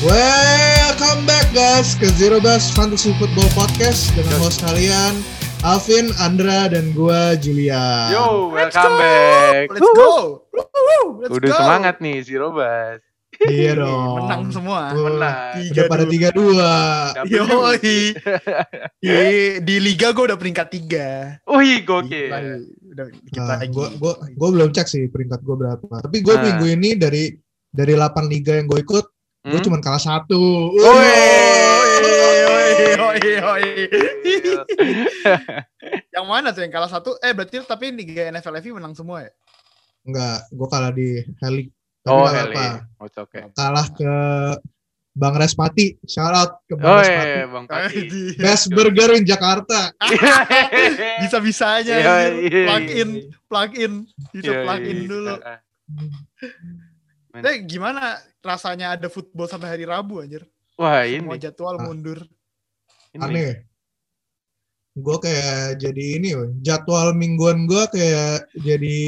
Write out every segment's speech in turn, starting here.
Welcome back guys ke Zero Bus Fantasy Football Podcast dengan host kalian Alvin, Andra, dan gua Julia. Yo, welcome back. Let's go. Woo, Let's Udah go. semangat nih si Robas. Iya dong. Menang semua. Tuh, Menang. Udah pada tiga dua. Yoi. Di, di liga gue udah peringkat tiga. Wih, Gila, gokil. Udah dikit Nah, lagi. gua, gua, gua belum cek sih peringkat gua berapa. Tapi gua Nah. minggu ini dari dari 8 liga yang gue ikut, gue Hmm? cuma kalah satu. Yoi. yang mana tuh yang kalah satu? Eh berarti tapi liga NFL FI menang semua ya? Enggak, gue kalah di Heli. Tapi Oh, Heli. apa. Oh, okay. Kalah ke Bang Respati. Shout out ke Bang Oh, Respati. iya, Bang Pati. Di- Best burger in Jakarta. Bisa-bisanya Iya, anjir. iya, plug iya. in, plug in, bisa Iya, plug in iya. dulu. Ah, ah. Eh gimana rasanya ada football sampai hari Rabu anjir? Wah, Semua ini. jadwal Ah. mundur. ini. Aneh. Gue kayak jadi ini, jadwal mingguan gue kayak jadi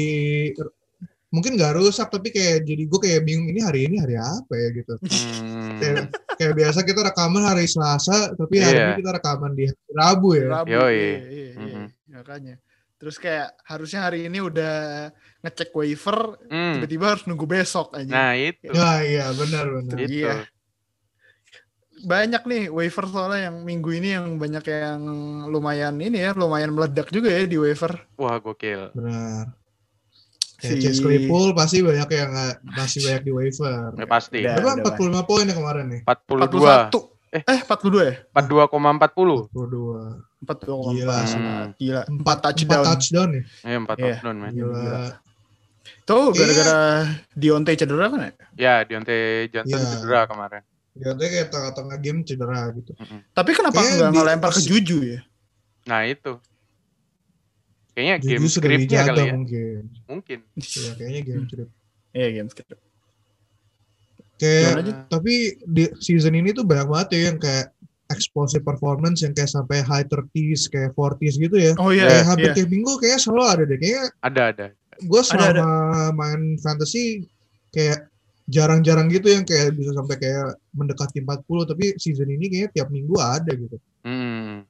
mungkin gak rusak tapi kayak jadi gue kayak bingung ini hari ini hari apa ya gitu. Hmm. Kayak, kayak biasa kita rekaman hari Selasa tapi hari Iya. ini kita rekaman di hari Rabu ya. Rabu. Yoi. Iya, iya, iya. Mhm. Makanya. Terus kayak harusnya hari ini udah ngecek waiver, Hmm. tiba-tiba harus nunggu besok aja. Nah, itu. Ya iya benar benar. Itu. Iya. Banyak nih waiver soalnya yang minggu ini yang banyak yang lumayan ini ya, lumayan meledak juga ya di waiver. Wah, gokil. Benar. Kayak Si- Chase Claypool pasti banyak yang masih banyak di waiver. Ya, pasti. Udah. Berapa 45 poin ya kemarin nih? 42. 41. Eh. Eh, 42 ya? 42,40. 42. 42. Gila. Hmm. Gila. 4 Empat touchdown. touchdown nih. Eh, 4 Iya. touchdown, man. Gila. Tuh Iya. gara-gara Dionte cedera kan ya? Ya, Deontay Johnson Iya. cedera kemarin. Dia tuh kayak tengah-tengah game cedera gitu. Tapi kenapa Kayaknya nggak ngelempar ke Juju ya? Nah, itu. Kayaknya game Juju sudah scriptnya kali ya. mungkin. Mungkin. Ya kayaknya game script. Iya, game script. Kayak aja? tapi di season ini tuh banyak banget ya yang kayak explosive performance yang kayak sampai high 30s kayak 40s gitu ya. Oh iya, kayak hampir iya. tiap minggu kayak selalu ada deh. Kayak Ada, ada. Gue Ada, selama main fantasy kayak jarang-jarang gitu yang kayak bisa sampai kayak mendekati 40 tapi season ini kayaknya tiap minggu ada gitu. Hmm.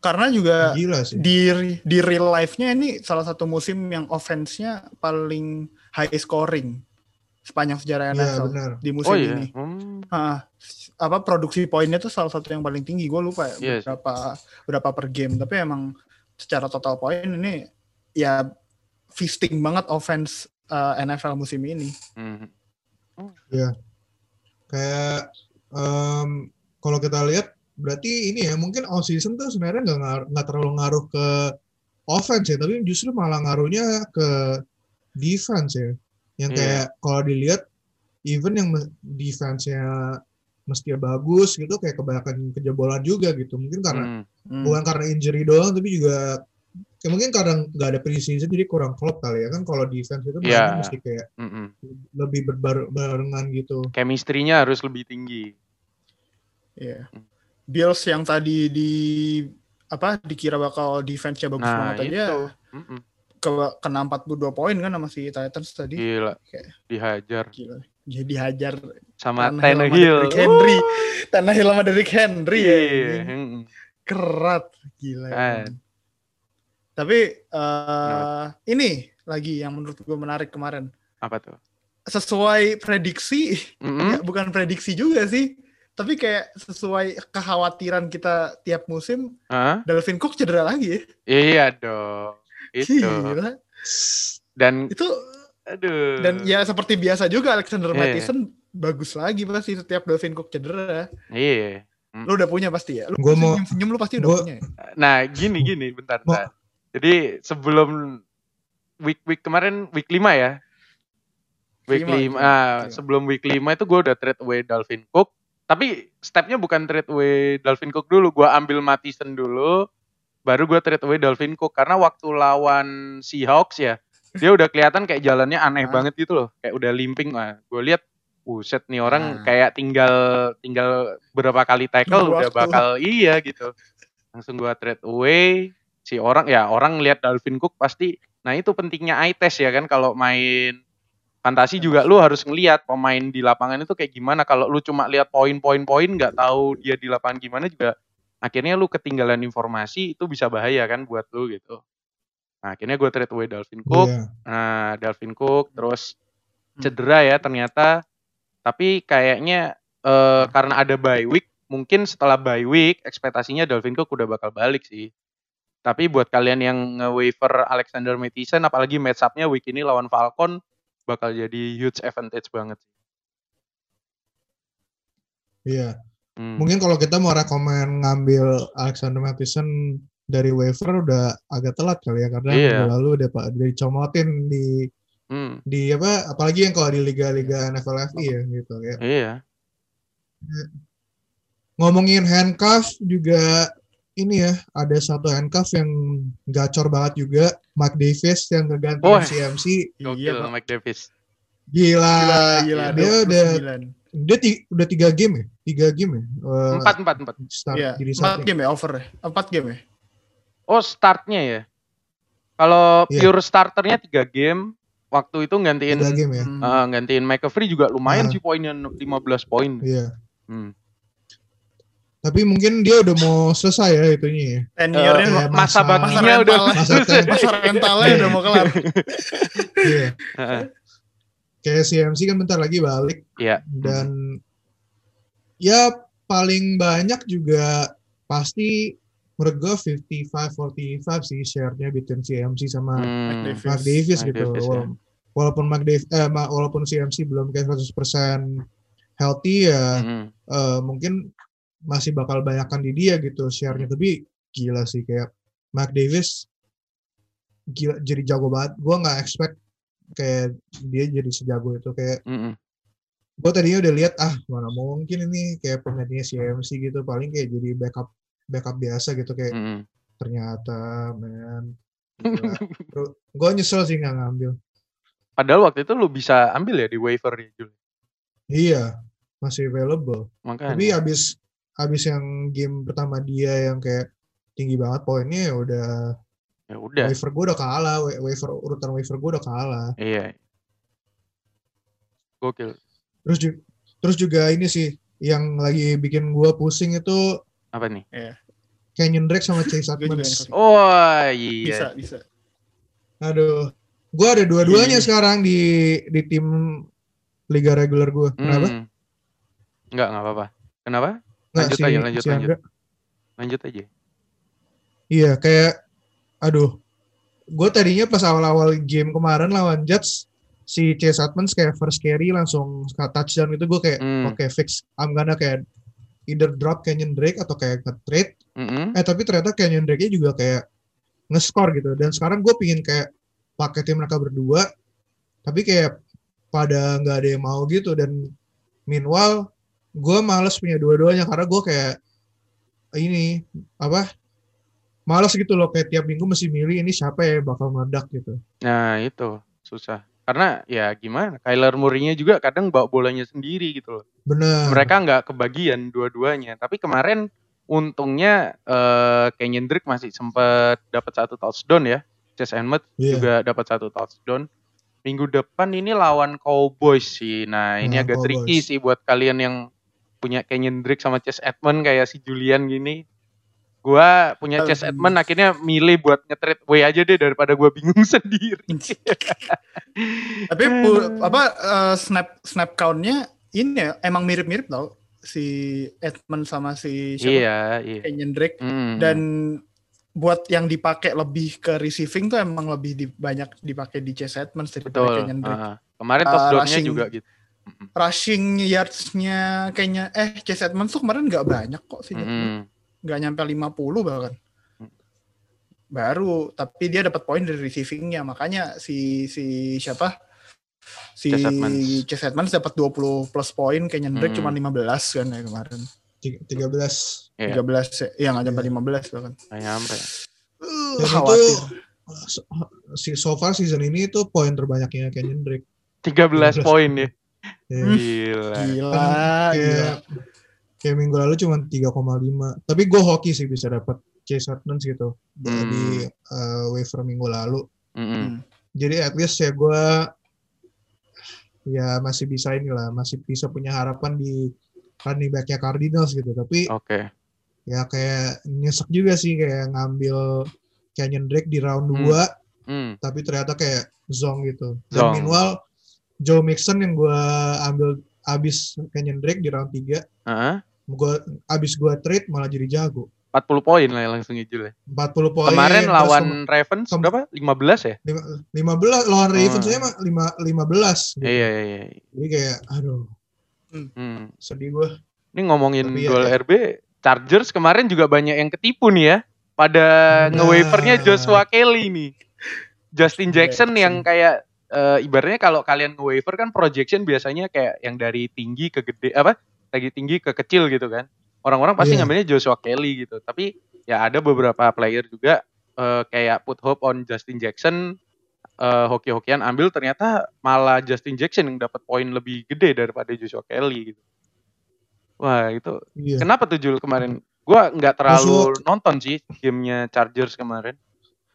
Karena juga Gila sih. di di real life-nya ini salah satu musim yang offense-nya paling high scoring sepanjang sejarah Iya NFL benar. di musim Oh iya. ini. Hmm. Hah, apa produksi poinnya tuh salah satu yang paling tinggi. Gue lupa ya Iya sih. berapa berapa per game. Tapi emang secara total poin ini ya feasting banget offense uh, NFL musim ini. Hmm. Kayak em, kalau kita lihat berarti ini ya mungkin all season tuh sebenarnya nggak ngar- nggak terlalu ngaruh ke offense ya, tapi justru malah ngaruhnya ke defense ya. Yang Iya. kayak kalau dilihat even yang defense-nya mesti bagus gitu kayak kebanyakan kejebolan juga gitu. Mungkin karena Hmm. Hmm. bukan karena injury doang tapi juga kayak mungkin karena nggak ada preseason jadi kurang klop kali ya kan kalau defense itu mainnya Iya. mesti kayak Hmm. lebih berbarengan gitu. Chemistry-nya harus lebih tinggi. Iya. Hmm. Bills yang tadi di apa dikira bakal defense-nya bagus Nah, banget aja itu. Hmm. ke kena 42 poin kan sama si Titans tadi. Gila. Kayak- Dihajar Gila. Jadi hajar sama Tannehill Henry. Tannehill sama Derrick Henry ya. Iya. Kerat gila. Ah. Tapi eh ini lagi yang menurut gue menarik kemarin. Apa tuh? Sesuai prediksi, Hmm. ya, bukan prediksi juga sih. Tapi kayak sesuai kekhawatiran kita tiap musim, Hah? Dalvin Cook cedera lagi ya. Iya dong. Itu. Gila. Dan Itu aduh. dan ya seperti biasa juga Alexander Iya. Mattison bagus lagi pasti setiap Dalvin Cook cedera. Iya. Lu udah punya pasti ya. Lu Gua mau- senyum-senyum lu pasti udah gua- punya. ya? Nah, gini gini bentar, Mau- bentar. Jadi sebelum week week kemarin week 5 ya. Week Lima, 5. lima, ah, lima. sebelum week 5 itu gue udah trade away Dalvin Cook. Tapi stepnya bukan trade away Dalvin Cook dulu, gua ambil Mattison dulu, baru gua trade away Dalvin Cook karena waktu lawan Seahawks ya, dia udah kelihatan kayak jalannya aneh Ah. banget gitu loh, kayak udah limping lah. Gue lihat, buset nih orang Ah. kayak tinggal tinggal berapa kali tackle udah bakal iya gitu. Langsung gua trade away. Si orang ya orang lihat Dalvin Cook pasti, nah itu pentingnya eye test ya kan kalau main fantasi juga lu harus ngelihat pemain di lapangan itu kayak gimana. Kalau lu cuma lihat poin-poin-poin nggak tahu dia di lapangan gimana juga akhirnya lu ketinggalan informasi itu bisa bahaya kan buat lu gitu. Nah, akhirnya gue trade away Dalvin Cook. Iya. Nah, Dalvin Cook terus Hmm. cedera ya ternyata. Tapi kayaknya eh, karena ada bye week, mungkin setelah bye week ekspektasinya Dalvin Cook udah bakal balik sih. Tapi buat kalian yang nge-waiver Alexander Mattison apalagi match up-nya week ini lawan Falcon bakal jadi huge advantage banget. Iya. Hmm. Mungkin kalau kita mau rekomen ngambil Alexander Mattison dari waiver udah agak telat kali ya karena Iya. minggu lalu udah pak udah dicomotin di Hmm, di apa apalagi yang kalau di liga-liga NFL FI ya gitu ya. iya. Ngomongin handcuff juga ini ya ada satu handcuff yang gacor banget juga Mark Davis yang ngegantiin Wah. CMC Gokil Iya. Mike Davis. gila, Gila, gila. dia udah 29. dia ti- udah tiga game ya tiga game ya Eh, Empat, empat, empat. start Iya, jadi empat starting. game ya over ya. Empat game ya. Oh, startnya ya. Kalau Iya. pure starternya tiga game, waktu itu gantiin tiga game ya Hmm. eh, gantiin McAfee juga lumayan Ah. sih poinnya 15 poin. iya Hmm. Tapi mungkin dia udah mau selesai ya itunya ya Tenure-nya Eh, kayak masa masa- baktinya masa udah masa selesai. Masa rentalnya udah mau kelar. iya Heeh. kayak CMC kan bentar lagi balik Iya. dan ya paling banyak juga pasti menurut gue 55-45 sih share-nya between CMC sama Hmm. Davis. Mark Davis Mark gitu Davis, ya. Wala- walaupun Mark Davis eh, ma- walaupun CMC belum kayak 100% healthy ya Hmm. eh, mungkin masih bakal banyakkan di dia gitu share-nya tapi gila sih kayak Mark Davis gila jadi jago banget gue nggak expect kayak dia jadi sejago itu kayak Hmm. gue tadinya udah lihat ah mana mungkin ini kayak pemainnya CMC gitu paling kayak jadi backup backup biasa gitu kayak Hmm. ternyata men gue nyesel sih nggak ngambil Padahal waktu itu lu bisa ambil ya di waiver ya, Jul. iya masih available Makanya. tapi abis abis yang game pertama dia yang kayak tinggi banget poinnya ya udah ya udah. waiver gue udah kalah wa- waiver urutan waiver gue udah kalah Iya. Gokil. terus juga terus juga ini sih yang lagi bikin gue pusing itu Apa nih? Canyon Drake sama Chase Edmonds Oh Bisa, iya. bisa. Aduh, gue ada dua-duanya Iya. sekarang di di tim liga reguler gue. Kenapa? Hmm. Enggak, enggak apa-apa. Kenapa? Lanjut aja, lanjut, lanjut. Andra. Lanjut aja. Iya, kayak, aduh, gue tadinya pas awal-awal game kemarin lawan Jets, si Chase Edmonds kayak first carry langsung touchdown itu gue kayak, Hmm. oke fix, I'm gonna kayak either drop Canyon Drake atau kayak nge-trade. Mm-mm. Eh tapi ternyata Canyon Drake-nya juga kayak nge-score gitu. Dan sekarang gue pingin kayak pakai tim mereka berdua, tapi kayak pada nggak ada yang mau gitu. Dan meanwhile, gue males punya dua-duanya karena gue kayak ini apa males gitu loh kayak tiap minggu mesti milih ini siapa ya bakal meledak gitu. Nah, itu susah. Karena ya gimana? Kyler Murray-nya juga kadang bawa bolanya sendiri gitu loh. Bener. Mereka nggak kebagian dua-duanya. Tapi kemarin untungnya eh Kenyon Drake masih sempat dapat satu touchdown ya. Chase Edmonds Iya. juga dapat satu touchdown. Minggu depan ini lawan Cowboys sih. Nah, ini Nah, agak tricky Cowboys. sih buat kalian yang punya Kenyon Drake sama Chase Edmonds kayak si Julian gini. Gua punya Chase. Edmonds akhirnya milih buat nge-trade way aja deh daripada gua bingung sendiri. Tapi pu- apa eh, snap snap count-nya ini ya emang mirip-mirip tau si Edmund sama si siapa? Iya, iya. Kenyon Drake Mm. dan buat yang dipakai lebih ke receiving tuh emang lebih di- banyak dipakai di Chase Edmonds daripada. Kenyon Drake. Ah, kemarin Uh, touchdown-nya rushing. juga gitu. Rushing yards-nya kayaknya eh Chase Edmonds tuh kemarin nggak banyak kok sih. Nggak nyampe 50 bahkan. Mm. Baru tapi dia dapat poin dari receivingnya makanya si si siapa? Si Chase Edmonds. Dapat 20 plus poin Kenyon Drake Mm. cuma 15 kan ya kemarin. Tiga- 13. Iya. 13 ya, ya nggak nyampe Iya. 15 bahkan. Nggak nyampe. Uh, Dan itu khawatir. so, si so far season ini itu poin terbanyaknya Canyon Drake. 13 13. poin ya. Hmm. Gila. Gila, gila. Kan kayak kayak minggu lalu cuma 3,5 tapi gue hoki sih bisa dapat Chase Edmonds gitu Hmm. di uh, waiver minggu lalu. Hmm. jadi at least ya gue ya masih bisa inilah, masih bisa punya harapan di running back-nya Cardinals gitu. Tapi Oke. ya kayak nyesek juga sih kayak ngambil Kenyon Drake di round Hmm. 2 Hmm. tapi ternyata kayak zong gitu. Dan Zong. meanwhile Joe Mixon yang gua ambil abis Kenyon Drake di round 3, Heeh. gua abis gua trade malah jadi jago. 40 poin lah yang langsung hijul ya. 40 poin. Kemarin lawan kem- Ravens berapa? 15 ya? lima- 15 lawan Ravens aja mah lima- 15 gitu. Iya, iya, iya. Jadi kayak aduh Hmm. sedih gua. Ini ngomongin Tapi ya- duel RB, Chargers kemarin juga banyak yang ketipu nih ya. Pada Nah. nge-waivernya Joshua Kelly nih. Justin Jackson Jackson. yang kayak eh, ibaratnya kalau kalian nge-waiver kan projection biasanya kayak yang dari tinggi ke gede apa? Dari tinggi ke kecil gitu kan. Orang-orang pasti Iya. ngambilnya Joshua Kelly gitu. Tapi ya ada beberapa player juga eh, kayak put hope on Justin Jackson eh, hoki-hokian ambil ternyata malah Justin Jackson yang dapat poin lebih gede daripada Joshua Kelly gitu. Wah itu Iya. kenapa tuh Jul kemarin? Gua nggak terlalu Joshua- nonton sih gamenya Chargers kemarin.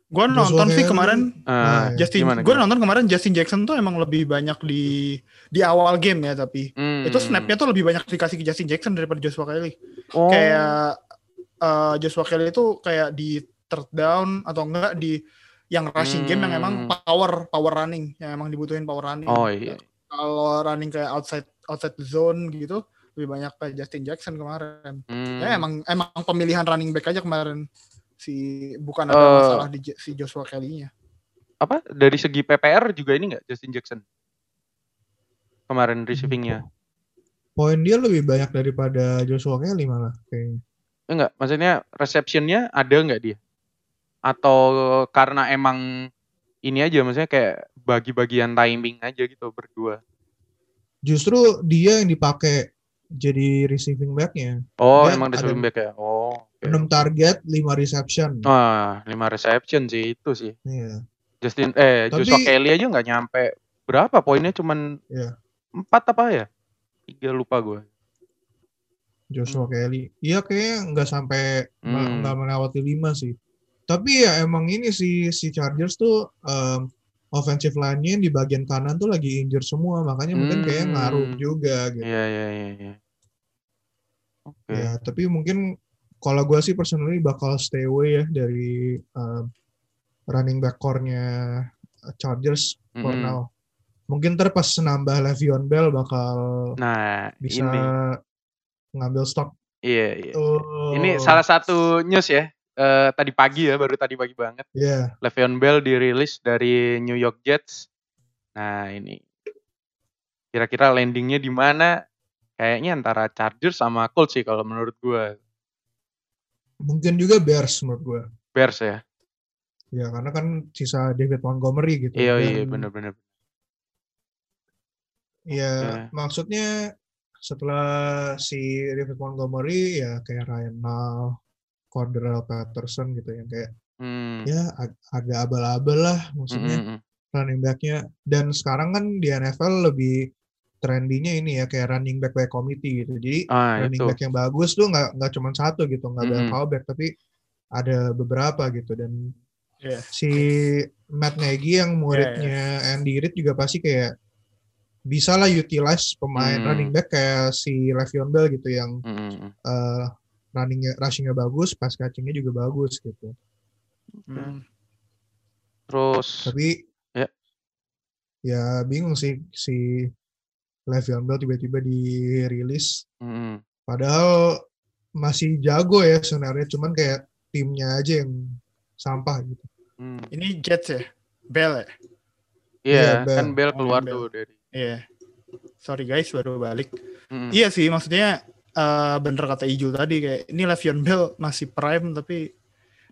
Gue nonton sih kemarin Nah, iya. Justin, gue nonton kemarin Justin Jackson tuh emang lebih banyak di di awal game ya tapi Hmm. itu snapnya tuh lebih banyak dikasih ke Justin Jackson daripada Joshua Kelly. Oh. Kayak eh, Joshua Kelly itu kayak di third down atau enggak di yang rushing game yang emang Hmm. power power running yang emang dibutuhin power running. Oh iya. Kalau running kayak outside outside zone gitu lebih banyak ke Justin Jackson kemarin. Hmm. Ya emang emang pemilihan running back aja kemarin si bukan ada Eh, masalah di si Joshua Kelly-nya. apa? Dari segi PPR juga ini nggak Justin Jackson? Kemarin receivingnya. Poin dia lebih banyak daripada Joshua Kelly malah kayaknya. enggak maksudnya receptionnya ada nggak dia? Atau karena emang ini aja maksudnya kayak bagi-bagian timing aja gitu berdua? Justru dia yang dipakai jadi receiving back-nya. oh Dia emang receiving back ya oh oke. 6 target, 5 reception. Wah, 5 reception sih itu sih. Iya. Justin eh Tapi- Joshua Kelly aja nggak nyampe berapa poinnya cuman Iya. empat apa ya? Tiga lupa gue. Joshua Kelly. Iya kayaknya nggak sampai nggak Hmm. nggak melewati 5 sih. Tapi ya emang ini si si Chargers tuh um, offensive line-nya di bagian kanan tuh lagi injure semua, makanya mungkin kayak Hmm. ngaruh juga gitu. Iya iya iya. iya. Oke. Ya, tapi mungkin kalau gue sih personally bakal stay away ya dari um, running back core-nya Chargers for Mm-mm. now. Mungkin ntar pas nambah Le'Veon Bell bakal Nah bisa ini ngambil stok iya iya. tuh. Ini salah satu news ya. Eh, tadi pagi ya baru tadi pagi banget. Iya. Le'Veon Bell dirilis dari New York Jets. Nah ini kira-kira landingnya di mana? Kayaknya antara Chargers sama Colts sih kalau menurut gue. Mungkin juga Bears menurut gue. Bears ya. Ya karena kan sisa David Montgomery gitu. Iya iya bener-bener. Ya Oke. maksudnya setelah si David Montgomery ya kayak Ryan Nall, Cordell Patterson gitu yang kayak Hmm. ya ag- agak abal-abal lah maksudnya Mm-mm. running back-nya. Dan sekarang kan di NFL lebih trendinya ini ya kayak running back by committee gitu. Jadi Ah running itu. back yang bagus tuh nggak nggak cuma satu gitu, nggak ada Mm-mm. fullback tapi ada beberapa gitu dan Iya. si Matt Nagy yang muridnya Andy Reid juga pasti kayak bisa lah utilize pemain Hmm. running back kayak si Le'Veon Bell gitu yang Mm-mm. eh runningnya rushingnya bagus, pass catchingnya juga bagus gitu. Hmm. Terus Tapi Ya. ya bingung sih si Le'Veon Bell tiba-tiba dirilis. mm, Padahal masih jago ya sebenarnya, cuman kayak timnya aja yang sampah gitu. mm. Ini Jets ya, Bell ya. Iya, Iya, Bell. kan Bell Oh, keluar Bell. tuh dari. Iya. Sorry guys, baru balik. Mm. Iya sih, maksudnya eh, bener kata Ijul tadi kayak ini Le'Veon Bell masih prime tapi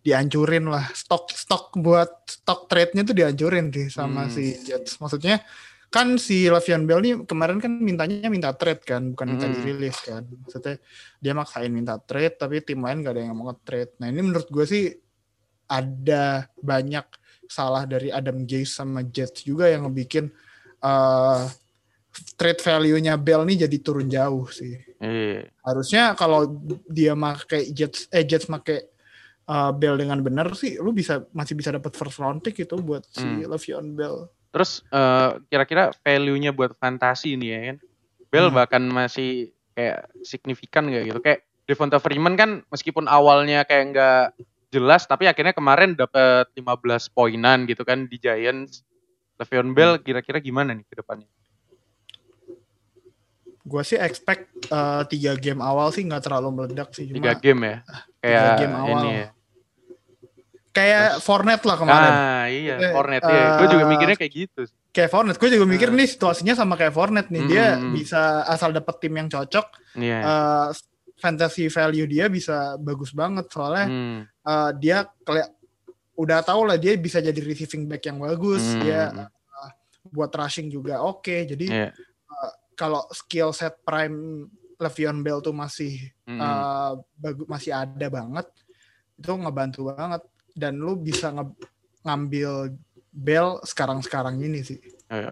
dihancurin lah stok stok buat stok trade-nya tuh dihancurin sih sama Hmm. si Jets. Maksudnya kan si Le'Veon Bell nih kemarin kan mintanya minta trade kan, bukan minta Hmm. dirilis kan. Maksudnya dia maksain minta trade tapi tim lain gak ada yang mau nge-trade. Nah, ini menurut gue sih ada banyak salah dari Adam Gase sama Jets juga yang ngebikin eh trade value-nya Bell nih jadi turun jauh sih Iya. harusnya kalau dia make Jets eh Jets make uh, Bell dengan benar sih lu bisa masih bisa dapat first round pick itu buat si Hmm. Le'Veon Bell Terus eh, kira-kira value-nya buat fantasi nih ya kan. Bell Hmm. bahkan masih kayak signifikan gak gitu. Kayak Devonta Freeman kan meskipun awalnya kayak nggak jelas tapi akhirnya kemarin dapat 15 poinan gitu kan di Giants. Le'Veon Bell kira-kira gimana nih ke depannya? Gue sih expect eh, tiga game awal sih nggak terlalu meledak sih. Cuma Tiga game ya. Kayak game awal. ini ya. kayak Fournette lah kemarin. Ah iya, Eh, Hornet ya. Gue juga eh, mikirnya kayak gitu. Kayak Fournette. Gue juga mikir Ah. nih situasinya sama kayak Fournette nih. Dia Hmm. bisa asal dapet tim yang cocok. Iya. eh, fantasy value dia bisa bagus banget soalnya Hmm. eh, dia kayak udah tau lah dia bisa jadi receiving back yang bagus. Hmm. Dia eh, buat rushing juga oke. Jadi Iya. Kalau skill set prime Le'Veon Bell tuh masih Hmm. uh, bagu- masih ada banget itu ngebantu banget dan lu bisa nge- ngambil Bell sekarang-sekarang ini sih Iya.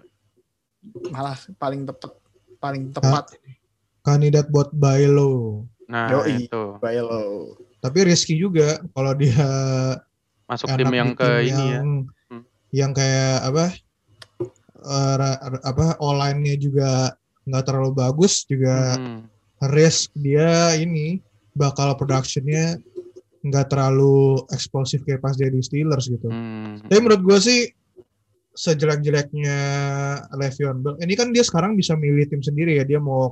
malah paling tepat paling tepat Kandidat buat buy low. Nah, Yoi. itu. Bailo Tapi risky juga kalau dia Masuk tim yang ke tim ini ya. yang, Hmm. yang kayak apa ra- ra- apa online-nya juga nggak terlalu bagus juga Hmm. risk dia ini bakal productionnya nggak terlalu eksplosif kayak pas dia di Steelers gitu. Hmm. Tapi menurut gue sih sejelek-jeleknya Le'Veon Bell, ini kan dia sekarang bisa milih tim sendiri ya dia mau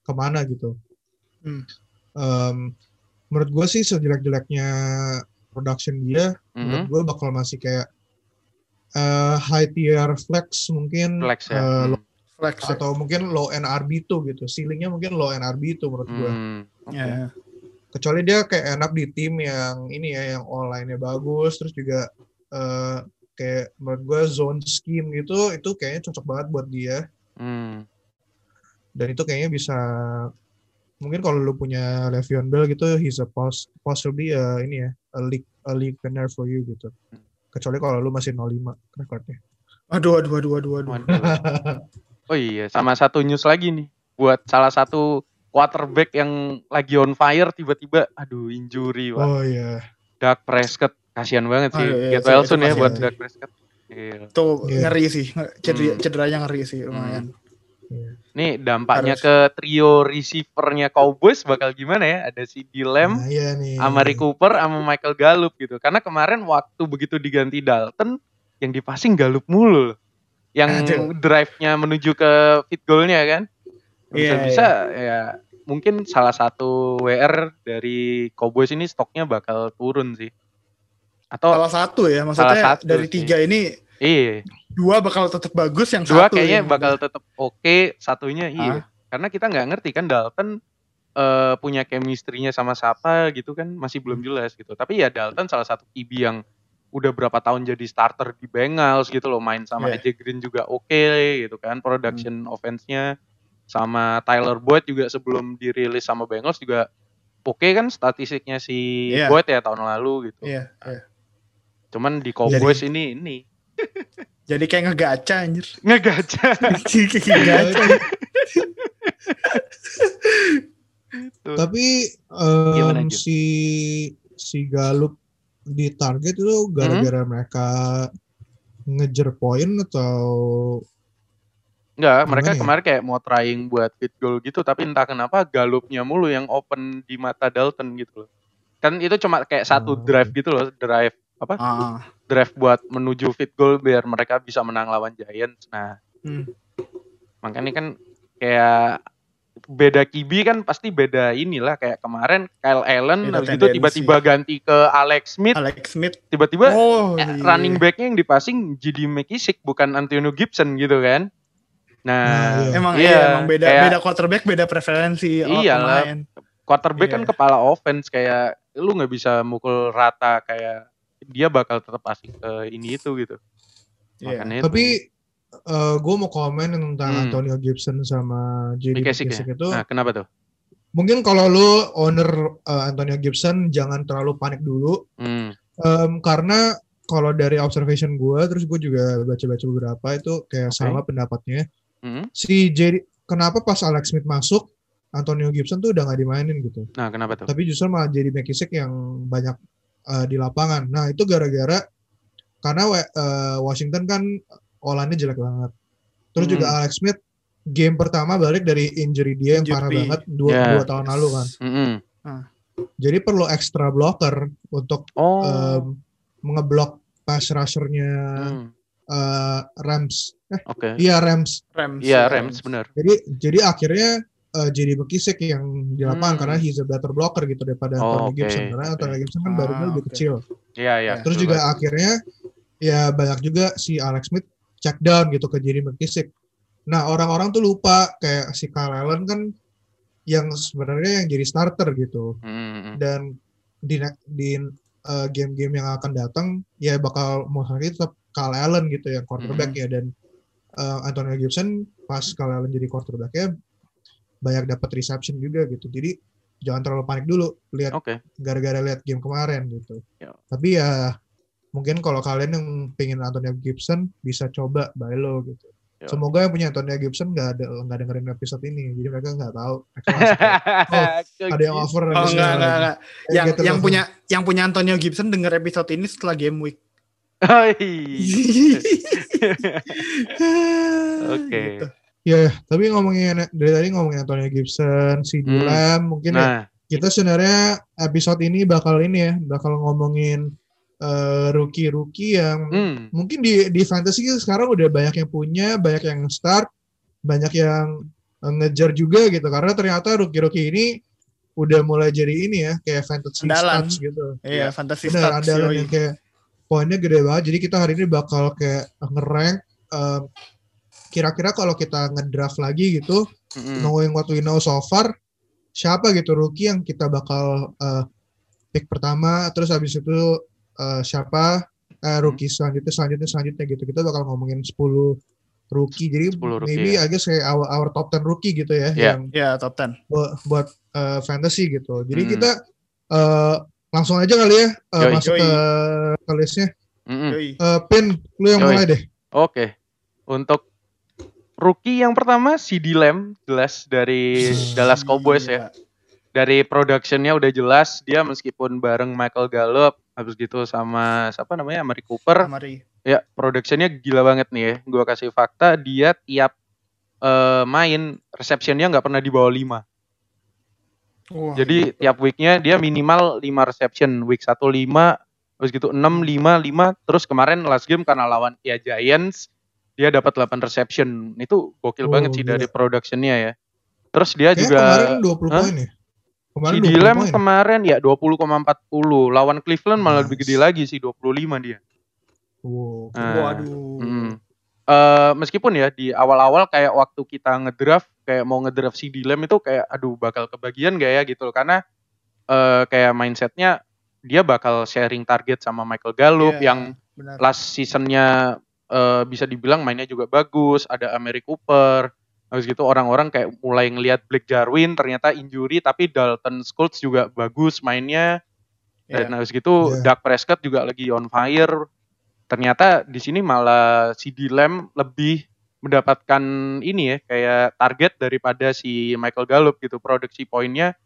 ke mana gitu. Hmm. Em, menurut gue sih sejelek-jeleknya production dia, menurut Mhm. gue bakal masih kayak eh, high tier flex mungkin Flex ya. eh, Hmm. Flex atau mungkin low end RB2 gitu. Ceilingnya mungkin low end RB2 menurut gue. Hmm. Oke. Ya. Kecuali dia kayak enak di tim yang ini ya yang online-nya bagus terus juga eh, kayak menurut gue zone scheme gitu itu kayaknya cocok banget buat dia Hmm. dan itu kayaknya bisa mungkin kalau lu punya Le'Veon Bell gitu he's a pos possibly uh, ini ya a league a league winner for you gitu kecuali kalau lu masih 05 rekornya Aduh, aduh, aduh, aduh, aduh. Oh iya, sama satu news lagi nih. Buat salah satu quarterback yang lagi on fire tiba-tiba aduh injury Pak. oh iya Dak Prescott kasihan banget sih. Oh, iya, Get well soon ya buat. Dak Prescott. Iya. Tuh Iya. ngeri sih. Cedera, Hmm. Cederanya ngeri sih lumayan. Nih dampaknya Harus. ke trio receivernya Cowboys bakal gimana ya? Ada si Dilem, nah, iya nih sama Rick Cooper, sama Michael Gallup gitu. Karena kemarin waktu begitu diganti Dalton, yang dipasing Gallup mulu. Yang Aduh. drive-nya menuju ke field goal-nya kan. Iya, Bisa-bisa ya mungkin salah satu WR dari Cowboys ini stoknya bakal turun sih. Atau Salah satu ya, maksudnya Salah satu dari sih. tiga ini iya, dua bakal tetap bagus, yang dua satu kayaknya bakal tetap oke, satunya iya. Karena kita nggak ngerti kan Dalton eh, punya chemistry-nya sama siapa gitu kan masih belum jelas gitu. Tapi ya Dalton salah satu QB yang udah berapa tahun jadi starter di Bengals gitu loh, main sama Iya. AJ Green juga oke gitu kan, production offense-nya sama Tyler Boyd juga sebelum dirilis sama Bengals juga oke kan statistiknya si Iya. Boyd ya tahun lalu gitu. Iya, iya. Cuman di Cowboys ini ini Jadi kayak ngegaca anjir. ngegaca. Ngegaca. Tuh. tapi em, Gimana, si si Galup di target itu gara-gara Hmm? mereka ngejar poin atau Enggak, Gimana mereka ya? kemarin kayak mau trying buat field goal gitu, tapi entah kenapa galupnya mulu yang open di mata Dalton gitu loh. Kan itu cuma kayak satu Oh. drive gitu loh, drive apa? Ah, Drive buat menuju field goal biar mereka bisa menang lawan Giants. Nah, hmm. makanya kan kayak beda kibi kan pasti beda inilah kayak kemarin Kyle Allen Beda habis itu tiba-tiba ganti ke Alex Smith, Alex Smith. tiba-tiba Oh, eh, iya. running backnya yang dipasing jadi McKissick bukan Antonio Gibson gitu kan. Nah, Nah, iya. Emang Iya, iya, emang beda kayak- beda quarterback, beda preferensi Iyalah. pemain. quarterback kan Iya. kepala offense kayak lu nggak bisa mukul rata kayak dia bakal tetap asik ke ini itu gitu. Iya. Makanya itu. Tapi gue mau komen tentang Hmm. Antonio Gibson sama JD McKissick McKissick ya? itu Nah, kenapa tuh? mungkin kalau lu owner uh, Antonio Gibson jangan terlalu panik dulu Hmm. Em, karena kalau dari observation gue terus gue juga baca-baca beberapa itu kayak Oke. sama pendapatnya Hmm. si JD kenapa pas Alex Smith masuk Antonio Gibson tuh udah nggak dimainin gitu Nah, kenapa tuh? tapi justru malah jadi McKissick yang banyak uh, di lapangan. Nah itu gara-gara karena uh, Washington kan Olannya jelek banget. Terus Hmm. juga Alex Smith game pertama balik dari injury dia yang parah banget dua, Ya. dua tahun lalu kan. Mm-mm. Jadi perlu extra blocker untuk Oh. em, mengeblok pass rushernya Hmm. eh, Rams. Eh, Oke. iya Rams. Rams. Iya, Rams benar. Jadi jadi akhirnya eh, jadi McKissick yang di lapangan Hmm. karena he's a better blocker gitu daripada Oh, Anthony Gibson oke, karena. Anthony Gibson kan Ah, badannya lebih kecil. Iya, iya. Ya. Terus betul juga banget. akhirnya ya banyak juga si Alex Smith check down gitu ke Jerry McKissick. Nah orang-orang tuh lupa kayak si Kyle Allen kan yang sebenarnya yang jadi starter gitu Mm-mm. dan di di uh, game-game yang akan datang ya bakal mostly tetap Kyle Allen gitu yang quarterback Mm-hmm. ya dan uh, Antonio Gibson pas Kyle Allen jadi quarterbacknya banyak dapat reception juga gitu jadi jangan terlalu panik dulu lihat Oke. gara-gara lihat game kemarin gitu Ya. tapi ya mungkin kalau kalian yang pengen Antonio Gibson bisa coba by lo gitu Ya. semoga yang punya Antonio Gibson nggak ada nggak dengerin episode ini jadi mereka nggak tahu Mereka "Oh, ada yang offer Oh enggak, enggak, lagi." enggak. Kayak Yang gitu yang langsung. punya yang punya Antonio Gibson denger episode ini setelah game week. Oi. Oke. Gitu. Ya, tapi ngomongin dari tadi ngomongin Antonio Gibson, si Hmm. Mungkin ya, Nah, kita sebenarnya episode ini bakal ini ya, bakal ngomongin eh, rookie-rookie yang hmm. mungkin di di fantasy sekarang udah banyak yang punya, banyak yang start, banyak yang eh, ngejar juga gitu karena ternyata rookie-rookie ini udah mulai jadi ini ya kayak fantasy Andalan. stats gitu. Iya, fantasy Bener, stats. andalan yoi. yang kayak poinnya gede banget. Jadi kita hari ini bakal kayak nge-rank em, kira-kira kalau kita ngedraft lagi gitu, Mm-mm. knowing what we know so far, siapa gitu rookie yang kita bakal eh, pick pertama, terus habis itu eh, siapa eh, rookie selanjutnya, selanjutnya, selanjutnya gitu. Kita bakal ngomongin 10 rookie. Jadi 10 rookie, maybe ya. I guess kayak our, our top 10 rookie gitu ya, Iya. yang Iya, top 10. buat, buat eh, fantasy gitu. Jadi Hmm. kita eh, langsung aja kali ya eh, Yoi. masuk Yoi. ke, ke listnya. Mm-mm. Yoi. Eh, Pin, lu yang Yoi. mulai deh. Oke. Untuk rookie yang pertama CD Lamb jelas dari Dallas Cowboys ya. Dari productionnya udah jelas dia meskipun bareng Michael Gallup habis gitu sama siapa namanya Amari Cooper Mari. ya productionnya gila banget nih ya. Gua kasih fakta dia tiap eh, main receptionnya nggak pernah di bawah 5. Wah, Jadi tiap weeknya dia minimal 5 reception. Week 1 5, habis gitu 6, 5, 5. Terus kemarin last game karena lawan ya Giants, dia dapat 8 reception. Itu gokil Oh, banget sih gila. dari productionnya ya. Terus dia Kayaknya juga kemarin 20 Hah? poin ya. Kemarin si 20 Lamb poin. kemarin ya 20,40. Lawan Cleveland malah lebih gede lagi sih 25 dia. Wow. Nah, Waduh. mm. Eh, meskipun ya di awal-awal kayak waktu kita ngedraft kayak mau ngedraft si Lamb itu kayak aduh bakal kebagian gak ya gitu loh karena eh, kayak mindsetnya dia bakal sharing target sama Michael Gallup Iya, yang benar. last seasonnya eh, bisa dibilang mainnya juga bagus ada Amari Cooper habis gitu orang-orang kayak mulai ngelihat Blake Jarwin ternyata injury tapi Dalton Schultz juga bagus mainnya dan Iya. habis gitu Iya. Dak Prescott juga lagi on fire ternyata di sini malah si Lamb lebih mendapatkan ini ya kayak target daripada si Michael Gallup gitu produksi poinnya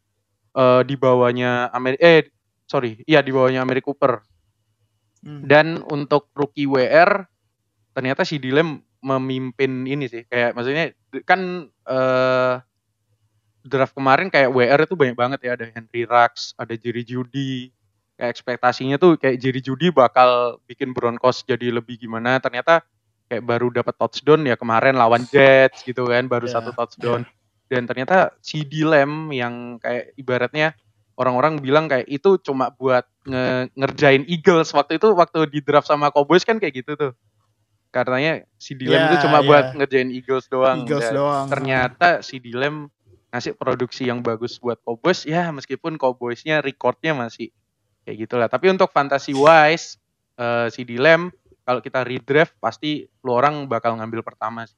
eh, di bawahnya Ameri eh sorry iya di bawahnya Amari Cooper Hmm. dan untuk rookie WR ternyata si Dilem memimpin ini sih kayak maksudnya kan eh draft kemarin kayak WR itu banyak banget ya ada Henry Rux, ada Jerry Judy. Kayak ekspektasinya tuh kayak Jerry Judy bakal bikin Broncos jadi lebih gimana ternyata kayak baru dapat touchdown ya kemarin lawan Jets gitu kan baru Ya, satu touchdown dan ternyata si Dilem yang kayak ibaratnya orang-orang bilang kayak itu cuma buat nge- ngerjain Eagles waktu itu waktu di draft sama Cowboys kan kayak gitu tuh. Karenanya si Dilem Ya, itu cuma ya. buat ngerjain Eagles doang. Eagles Dan doang. Ternyata si Dilem ngasih produksi yang bagus buat Cowboys ya meskipun Cowboysnya recordnya masih kayak gitulah. Tapi untuk fantasy wise eh, si Dilem kalau kita redraft pasti lu orang bakal ngambil pertama sih.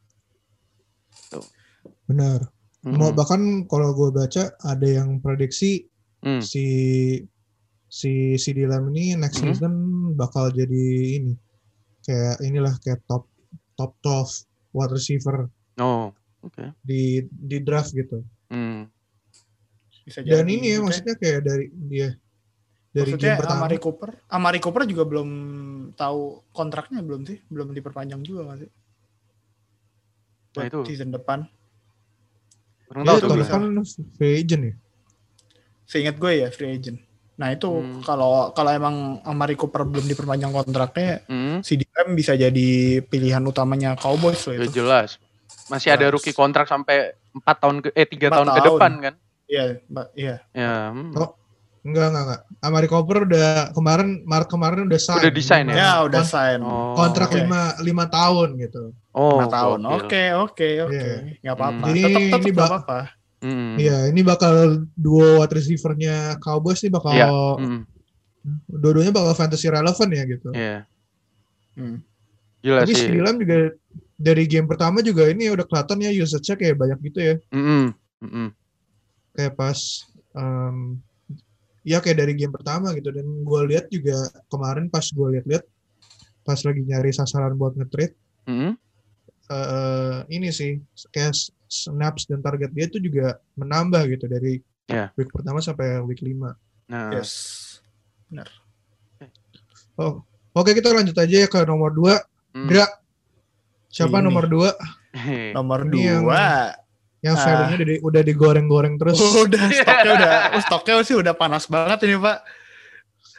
Benar. Mau Mm-mm. bahkan kalau gue baca ada yang prediksi Hmm. si si si Dylan ini next Hmm. season bakal jadi ini kayak inilah kayak top top 12 wide receiver Oh, oke. di di draft gitu. Hmm. Bisa Dan jadi ini ya gitu maksudnya kayak dari dia dari Maksudnya game pertama. Amari Cooper, Amari Cooper juga belum tahu kontraknya belum sih? Belum diperpanjang juga nggak sih? buat itu. season depan. Kurang tahu tuh tahun gue. bisa. depan free agent ya. Seingat gue ya free agent. Nah itu Hmm. kalau kalau emang Amari Cooper belum diperpanjang kontraknya, Hmm, si DM bisa jadi pilihan utamanya Cowboys loh ya itu. jelas. Masih ada Jelas. rookie kontrak sampai 4 tahun ke eh 3 Empat tahun, ke tahun. depan kan. Iya. Iya. Ya, hmm. Oh, Enggak, enggak, enggak. Amari Cooper udah kemarin Maret kemarin udah sign. Udah desain ya? Ya udah Kon- sign. Oh. Kontrak Oke. lima lima tahun gitu. Oh, Lima tahun. gokil. Oke, oke, oke. Iya. Nggak apa-apa. Jadi Tetap tetap ini nggak ba- apa-apa. Hmm. Iya, ini bakal duo wide receiver-nya Cowboys nih bakal Iya. Hmm. dua-duanya bakal fantasy relevant ya gitu. Iya. Hmm. Gila Tapi sih. juga dari game pertama juga ini udah kelihatan ya usage-nya kayak banyak gitu ya. Mm-mm. Mm-mm. Kayak pas em, ya kayak dari game pertama gitu dan gue lihat juga kemarin pas gue lihat-lihat pas lagi nyari sasaran buat nge-trade Mm-mm. eh, ini sih kayak snaps dan target dia itu juga menambah gitu dari Iya. week pertama sampai week 5. Nah, Yes. Oh, oke kita lanjut aja ya ke nomor 2. mm. Dra, siapa Ini. nomor 2 Hehe. Nomor Ini yang- dua. yang Ah. value-nya udah, di- udah digoreng-goreng terus? udah stoknya udah oh, stoknya sih udah panas banget ini pak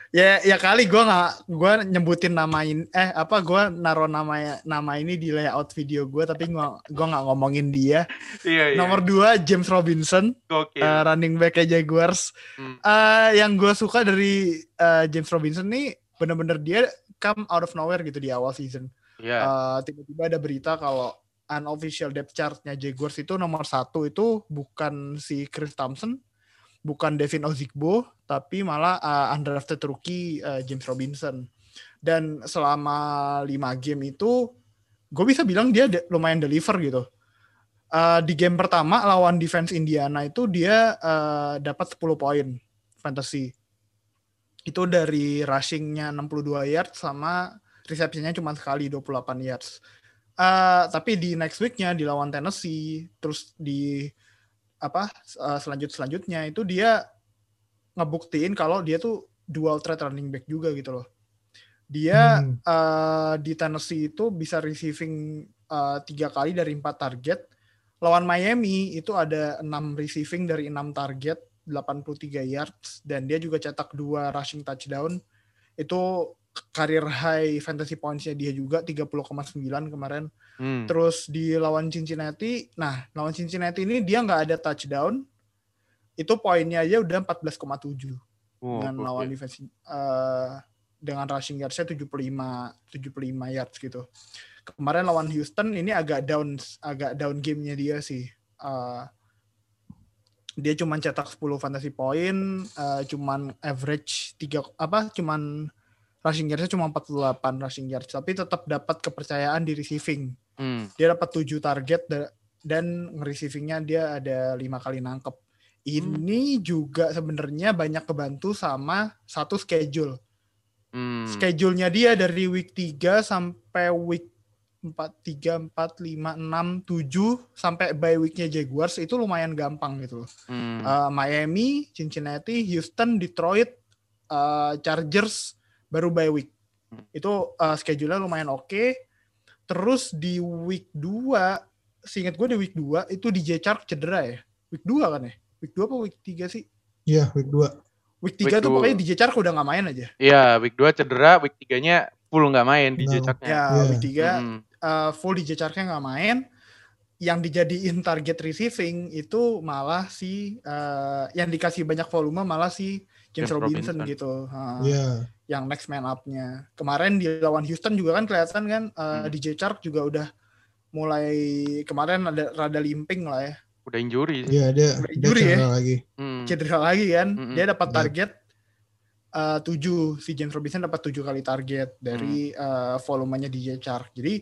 ya ya kali gue nggak gue nyebutin nama ini eh apa gue naruh nama nama ini di layout video gue tapi gue gue nggak ngomongin dia Iya, iya. nomor dua James Robinson gokil. eh, running back Jaguars Hmm. Eh, yang gue suka dari eh, James Robinson nih bener-bener dia come out of nowhere gitu di awal season Iya. Eh, tiba-tiba ada berita kalau unofficial depth chartnya Jaguars itu nomor satu itu bukan si Chris Thompson, bukan Devin Ozigbo, tapi malah uh, undrafted rookie uh, James Robinson. Dan selama lima game itu, gue bisa bilang dia de- lumayan deliver gitu. Uh, di game pertama lawan defense Indiana itu dia uh, dapat 10 poin fantasy. Itu dari rushingnya 62 yards sama receptionnya cuma sekali 28 yards. Eh, tapi di next weeknya di lawan Tennessee, terus di apa uh, selanjut selanjutnya itu dia ngebuktiin kalau dia tuh dual threat running back juga gitu loh. Dia Hmm. eh, di Tennessee itu bisa receiving eh, tiga kali dari empat target. Lawan Miami itu ada enam receiving dari enam target, 83 yards, dan dia juga cetak dua rushing touchdown. Itu karir high fantasy points-nya dia juga 30,9 kemarin. Hmm. Terus di lawan Cincinnati, nah lawan Cincinnati ini dia nggak ada touchdown, itu poinnya aja udah 14,7 Oh, dengan gokil. lawan defense eh, dengan rushing yards-nya 75 75 yards gitu. Kemarin lawan Houston ini agak down agak down game-nya dia sih. Eh, dia cuman cetak 10 fantasy point, eh, cuman average 3 apa cuman rushing yards-nya cuma 48 rushing yards, tapi tetap dapat kepercayaan di receiving. Hmm. Dia dapat 7 target da- dan nge-receivingnya dia ada lima kali nangkep. Ini juga sebenarnya banyak kebantu sama satu schedule. Hmm. Schedule-nya dia dari week 3 sampai week 4, 3, 4, 5, 6, 7 sampai bye week-nya Jaguars itu lumayan gampang gitu loh. Hmm. Uh, Miami, Cincinnati, Houston, Detroit, uh, Chargers baru bye week. Itu uh, schedule-nya lumayan oke. Terus di week 2, seingat gue di week 2 itu DJ Chark cedera ya. Week 2 kan ya? Week 2 apa week 3 sih? Iya, week 2. Week 3 Week tuh pokoknya DJ Chark udah nggak main aja. Iya, week 2 cedera, week 3-nya full nggak main di Nggak. jejaknya. Ya, Iya. week 3 Hmm. Uh, full DJ Chark-nya nggak main. Yang dijadiin target receiving itu malah si uh, yang dikasih banyak volume malah si James, James Robinson, Robinson. gitu. Uh, Iya. Yang next man up-nya. Kemarin di lawan Houston juga kan kelihatan kan uh, Hmm. DJ Chark juga udah mulai kemarin ada rada limping lah ya. Udah injury sih. Iya, dia dia injury ya. cedera lagi. Hmm. Cedera lagi kan. Mm-mm. Dia dapat Iya. target uh, 7 si James Robinson dapat 7 kali target dari uh, volumenya DJ Chark. Jadi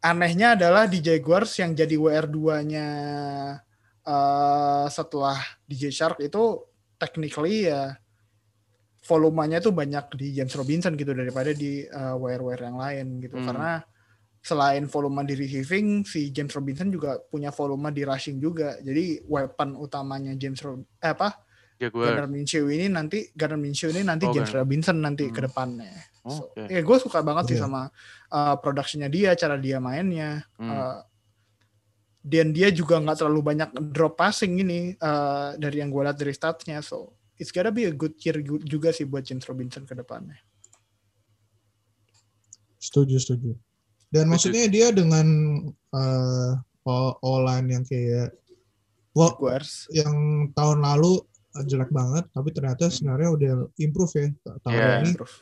anehnya adalah di Jaguars yang jadi WR2-nya uh, setelah DJ Shark itu technically ya volumenya tuh banyak di James Robinson gitu daripada di uh, WR-WR yang lain gitu Hmm. karena selain volume di receiving si James Robinson juga punya volume di rushing juga jadi weapon utamanya James Rob eh apa Jaguar. Gardner Minshew ini nanti Gardner Minshew ini nanti Oh, James. Robinson nanti Hmm. ke depannya So, Oke. ya gue suka banget sih Iya. sama uh, productionnya dia, cara dia mainnya. Hmm. Uh, dan dia juga nggak terlalu banyak drop passing ini uh, dari yang gue lihat dari statsnya so it's gotta be a good year juga sih buat James Robinson ke depannya Setuju, setuju. Dan Setuju. maksudnya dia dengan uh, online yang kayak Jaguars yang tahun lalu jelek banget, tapi ternyata sebenarnya udah improve ya tahun Yeah. ini. improve.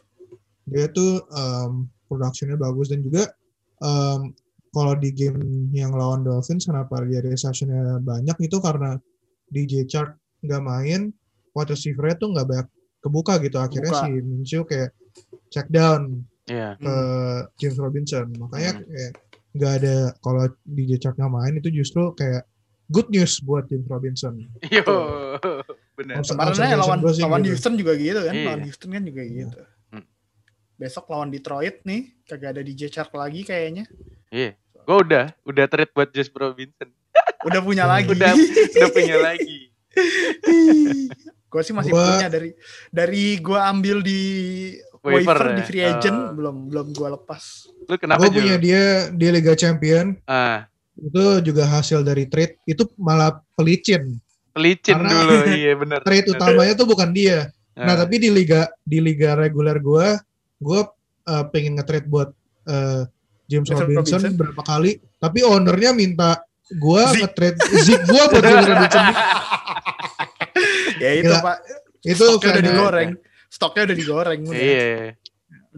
Dia tuh um, productionnya bagus dan juga um, kalau di game yang lawan Dolphins kenapa dia receptionnya banyak itu karena DJ Chark nggak main, wide receiver tuh nggak banyak kebuka gitu. Akhirnya Kebuka. si Minshew kayak check down Iya. ke James Robinson. Makanya Hmm. kayak nggak ada kalau DJ Chark nggak main itu justru kayak good news buat James Robinson. Yo, benar. Kemarin lawan gua lawan gitu. Houston juga gitu kan, Iya. lawan Houston kan juga gitu. Hmm. Besok lawan Detroit nih, kagak ada DJ Chark lagi kayaknya. Iya. Gue udah, udah trade buat James Robinson. Udah punya lagi. Udah, udah punya lagi. gue sih masih Gua- punya dari dari gue ambil di Waiver waiver, ya? di free agent Oh. belum belum gue lepas. Lu kenapa Gue punya dia di Liga Champion Ah, itu juga hasil dari trade itu malah pelicin. Pelicin Karena- dulu. Iya benar. Trade utamanya tuh bukan dia. Nah Ah, tapi di liga di liga reguler gue, gue uh, pengen nge-trade buat uh, James Robinson, Robinson. berapa kali, tapi ownernya minta gue nge-trade Zeke gue buat James Robinson. ya itu Gila. pak, Itu stoknya udah digoreng, stoknya udah digoreng udah. Iya.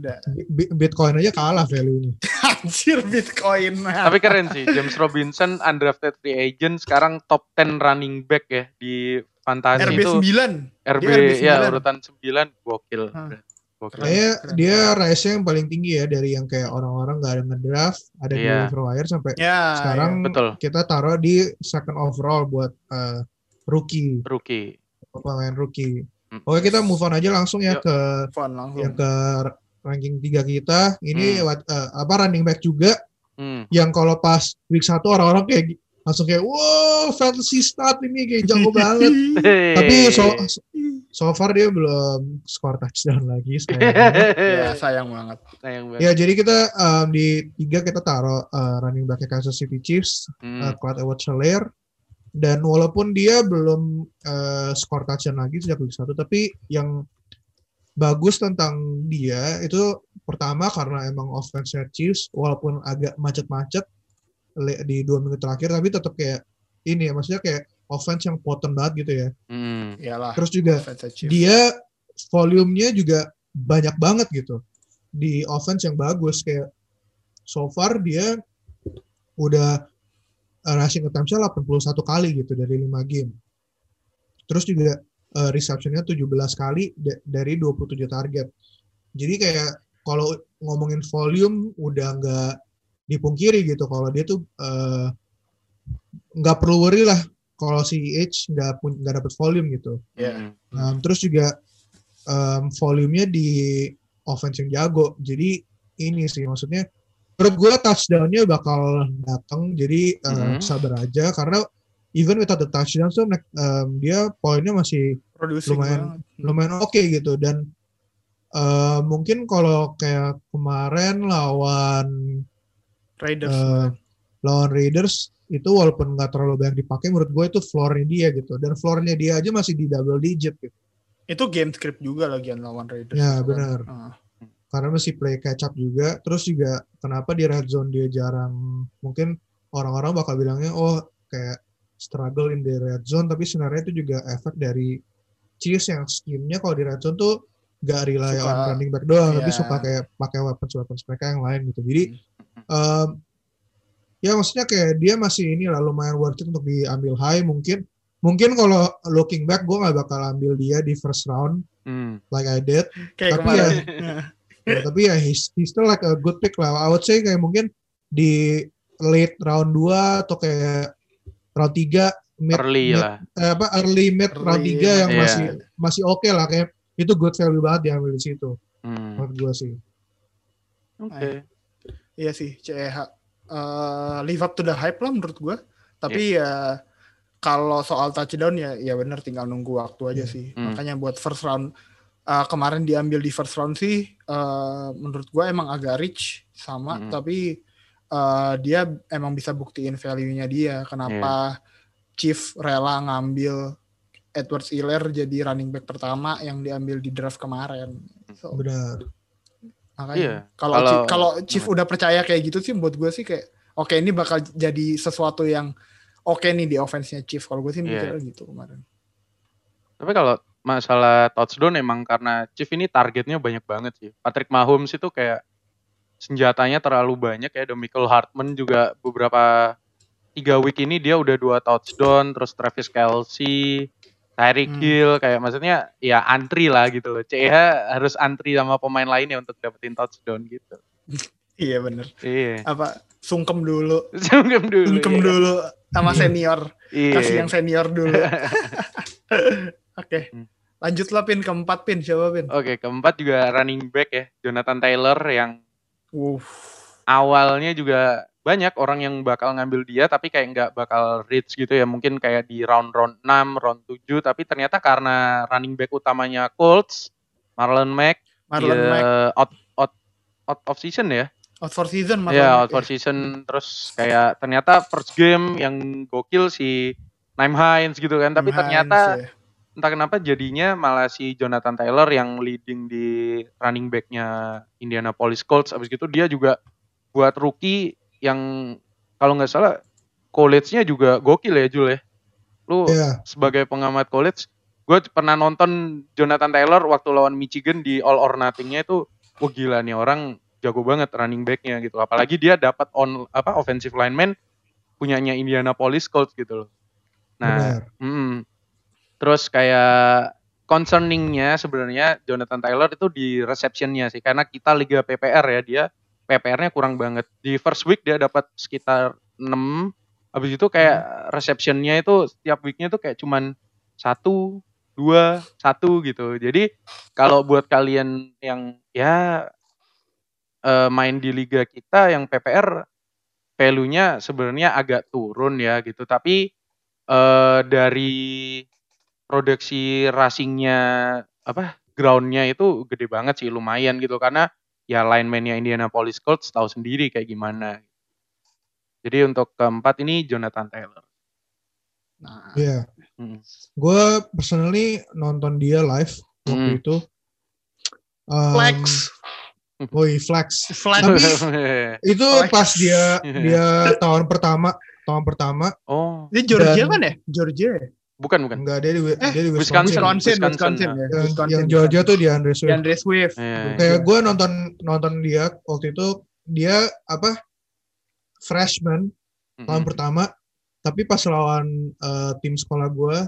Udah. Bi- Bitcoin aja kalah value-nya. Anjir Bitcoin. Tapi keren sih, James Robinson undrafted free agent sekarang top 10 running back ya di fantasi RB itu 9. RB, Dia RB ya 9. urutan 9 gokil. Hah. Gokil. Kayaknya keren. dia rise-nya yang paling tinggi ya dari yang kayak orang-orang nggak ada ngedraft, ada di Iya. waiver wire sampai Ya. sekarang Betul, kita taruh di second overall buat uh, rookie, rookie. pemain rookie. Hmm. Oke kita move on aja langsung ya Yuk. ke ya, fun langsung. yang ke ranking tiga kita. Ini Hmm. uh, apa running back juga Hmm. yang kalau pas week satu orang-orang kayak langsung kayak wow fantasy start ini kayak jago banget. Tapi so, so far dia belum skor touchdown lagi sayangnya. ya sayang banget. Sayang banget. Ya jadi kita um, di tiga kita taruh uh, running back Kansas City Chiefs, Hmm. uh, Clyde Edwards-Helaire dan walaupun dia belum uh, skor touchdown lagi sejak week satu, tapi yang bagus tentang dia itu pertama karena emang offense Chiefs walaupun agak macet-macet di dua minggu terakhir, tapi tetap kayak ini ya maksudnya kayak offense yang potent banget gitu ya. Hmm. Iyalah. Terus juga dia volumenya juga banyak banget gitu di offense yang bagus kayak so far dia udah rushing attempts-nya 81 kali gitu dari 5 game. Terus juga uh, reception-nya 17 kali da- dari 27 target. Jadi kayak kalau ngomongin volume udah nggak dipungkiri gitu kalau dia tuh uh, nggak perlu worry lah kalau si H nggak pun nggak dapet volume gitu. Ya. Hmm. Um, terus juga um, volumenya di offense yang jago. Jadi ini sih maksudnya menurut gue touchdown-nya bakal datang. Jadi uh, Mhm. sabar aja karena even without the touchdown tuh um, dia poinnya masih Producing lumayan- banget. lumayan oke gitu dan uh, mungkin kalau kayak kemarin lawan Raiders. uh, lawan Raiders itu walaupun nggak terlalu banyak dipakai menurut gue itu floornya dia gitu dan floornya dia aja masih di double digit gitu. itu game script juga lagian lawan Raiders. Ya, benar. Ah. karena masih play catch up juga. Terus juga kenapa di red zone dia jarang mungkin orang-orang bakal bilangnya oh kayak struggle in the red zone tapi sebenarnya itu juga efek dari Chiefs yang scheme-nya kalau di red zone tuh gak rely Suka- on running back doang tapi iya. suka kayak pakai weapons weapons mereka yang lain gitu. Jadi um, ya maksudnya kayak dia masih ini lah lumayan worth it untuk diambil high mungkin mungkin kalau looking back gue nggak bakal ambil dia di first round Hmm. like I did Kayak Tapi kemarin. Ya, tapi ya he's, he's still like a good pick lah. I would say kayak mungkin di late round 2 atau kayak round 3 mid, Early mid- lah. eh, apa early mid Early round 3 yang Iya. masih masih oke lah kayak itu good value banget diambil di situ Hmm. menurut gua sih. Oke. Iya sih, CEH. Eh live up to the hype lah menurut gue. Tapi ya kalau soal touchdown ya ya benar tinggal nunggu waktu aja Hmm. sih. Hmm. Makanya buat first round eh, kemarin diambil di first round sih eh, menurut gue emang agak rich sama Hmm. tapi eh, dia emang bisa buktiin value-nya dia. Kenapa Chief rela ngambil Edwards Hiller jadi running back pertama yang diambil di draft kemarin. So, Benar. makanya Iya. kalau Kalau- Chief- kalau Chief udah percaya kayak gitu sih buat gue sih kayak oke ini bakal jadi sesuatu yang oke nih di offense-nya Chief. Kalau gue sih Iya. mikirnya gitu kemarin. Tapi kalau masalah touchdown emang karena Chief ini targetnya banyak banget sih. Patrick Mahomes itu kayak senjatanya terlalu banyak ya. Michael Hartman juga beberapa tiga week ini dia udah dua touchdown. Terus Travis Kelsey, Tyreek Hmm. Hill kayak maksudnya ya antri lah gitu loh. CH harus antri sama pemain lainnya untuk dapetin touchdown gitu. Iya bener. Iya. Apa sungkem dulu, Sungkem dulu. sungkem iya. dulu sama senior. Iya. Kasih yang senior dulu. Oke. Hmm. Lanjut lah pin keempat pin siapa pin? Oke, keempat juga running back ya, Jonathan Taylor yang Wuh. awalnya juga banyak orang yang bakal ngambil dia tapi kayak nggak bakal reach gitu ya. Mungkin kayak di round round 6, round 7 tapi ternyata karena running back utamanya Colts Marlon Mack Marlon ya, Mack. out out out of season ya. Out for season Marlon ya Mack out for season. Terus kayak ternyata first game yang gokil si Naim Hines gitu kan. Tapi Hines, ternyata ya. Entah kenapa jadinya malah si Jonathan Taylor yang leading di running backnya Indianapolis Colts abis gitu dia juga buat rookie yang kalau nggak salah college-nya juga gokil ya Jul ya lu Iya. sebagai pengamat college gue pernah nonton Jonathan Taylor waktu lawan Michigan di All or Nothing-nya itu wah gila nih orang jago banget running back-nya gitu apalagi dia dapat on apa offensive lineman punyanya Indianapolis Colts gitu loh nah Benar. Mm. Terus kayak concerningnya sebenarnya Jonathan Taylor itu di receptionnya sih karena kita liga PPR ya dia PPR-nya kurang banget. Di first week dia dapat sekitar 6 habis itu kayak receptionnya itu setiap weeknya itu kayak cuman satu dua satu gitu. Jadi kalau buat kalian yang ya eh, main di liga kita yang PPR value-nya sebenarnya agak turun ya gitu. Tapi eh dari produksi rushing-nya apa ground-nya itu gede banget sih lumayan gitu karena ya lineman-nya Indianapolis Colts tahu sendiri kayak gimana. Jadi untuk keempat ini Jonathan Taylor. Nah, Iya. Hmm. Gue personally nonton dia live waktu Hmm. itu. Um, flex, Woi, flex. flex. Tapi itu Flex. pas dia dia tahun pertama, tahun pertama oh, Ini Georgia Dan- kan ya? Georgia. Ya? bukan bukan. enggak dia di, Eh, dia di Wisconsin. Wisconsin. Wisconsin, Wisconsin, ya. Yang, Wisconsin, yang Georgia tuh di Andre Swift. DeAndre Swift. Iya. Kayak gue nonton nonton dia waktu itu dia apa freshman tahun Mm-mm. pertama, tapi pas lawan eh, tim sekolah gue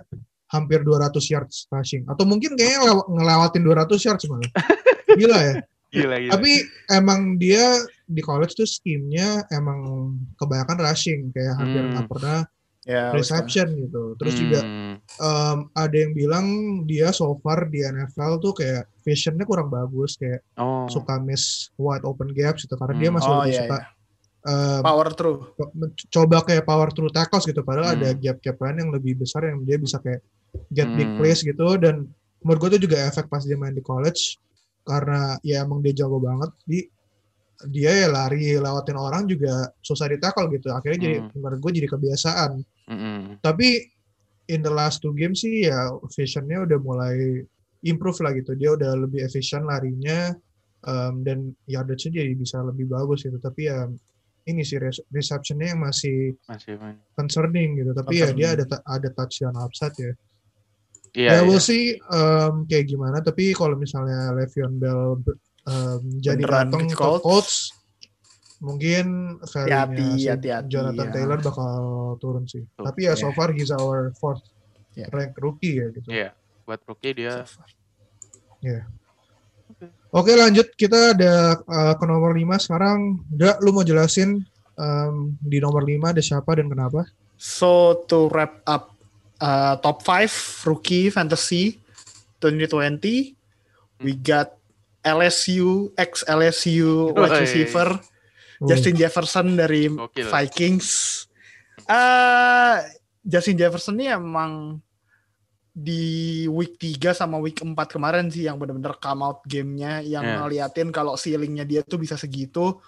hampir 200 yards rushing atau mungkin kayaknya lew- ngelewatin 200 yards malah. Gila ya. Gila gila. Tapi emang dia di college tuh scheme-nya emang kebanyakan rushing kayak hampir Hmm. nggak pernah Ya, reception gitu. Terus juga Hmm. em, ada yang bilang dia so far di NFL tuh kayak visionnya kurang bagus kayak oh. suka miss wide open gaps gitu karena dia Hmm. masih Oh lebih iya, suka iya. em, Power through. coba kayak power through tackles gitu padahal Hmm. ada gap-gap lain yang lebih besar yang dia bisa kayak get big Hmm. plays gitu dan menurut gue tuh juga efek pas dia main di college karena ya emang dia jago banget di dia ya lari lewatin orang juga susah di tackle gitu akhirnya jadi Hmm. menurut gue jadi kebiasaan Mm-mm. tapi in the last two games sih ya visionnya udah mulai improve lah gitu dia udah lebih efisien larinya em, dan yardage-nya jadi bisa lebih bagus gitu tapi ya ini sih receptionnya yang masih Masih main. concerning gitu tapi ya dia ada Concerning. ada touchdown upside ya Iya. ya iya. we'll see em, kayak gimana tapi kalau misalnya Le'Veon Bell em, jadi Beneran datang ke Colts? Colts mungkin value-nya Hati-hati, si hati-hati, Jonathan ya. Taylor bakal turun sih Tuh, tapi ya so ya. far he's our fourth Ya. rank rookie ya gitu Iya. Buat rookie dia Oke lanjut kita ada uh, ke nomor 5 sekarang. Udah lu mau jelasin um, di nomor 5 ada siapa dan kenapa? So to wrap up uh, top 5 rookie fantasy 2020, we got LSU ex LSU wide receiver Oh, Justin Jefferson dari Gokil. Vikings. Uh, Justin Jefferson ini emang di week 3 sama week 4 kemarin sih yang benar-benar come out gamenya yang Yeah. ngeliatin kalau ceilingnya dia tuh bisa segitu.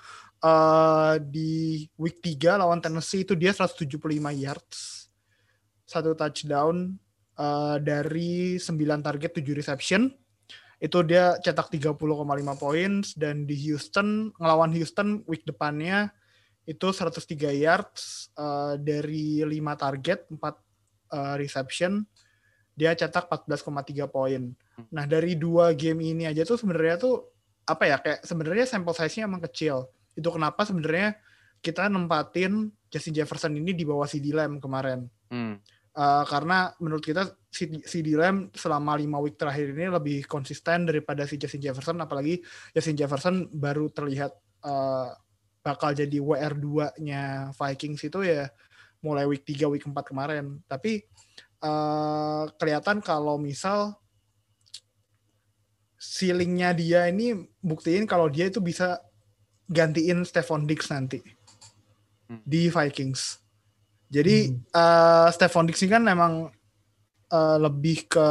uh, di week 3 lawan Tennessee itu dia 175 yards, satu touchdown uh, dari 9 target 7 reception. Itu dia cetak 30,5 poin dan di Houston ngelawan Houston week depannya itu 103 yards uh, dari 5 target 4 uh, reception dia cetak 14,3 poin. Nah, dari dua game ini aja tuh sebenarnya tuh apa ya kayak sebenarnya sampel size-nya emang kecil. Itu kenapa sebenarnya kita nempatin Justin Jefferson ini di bawah CD Lamb kemarin. Hmm. Uh, karena menurut kita CD Lamb selama lima week terakhir ini lebih konsisten daripada si Justin Jefferson apalagi Justin Jefferson baru terlihat uh, bakal jadi WR2-nya Vikings itu ya mulai week 3 week 4 kemarin. Tapi uh, kelihatan kalau misal ceilingnya dia ini buktiin kalau dia itu bisa gantiin Stephon Diggs nanti hmm. di Vikings. Jadi hmm. uh, Stephon Diggs ini kan memang uh, lebih ke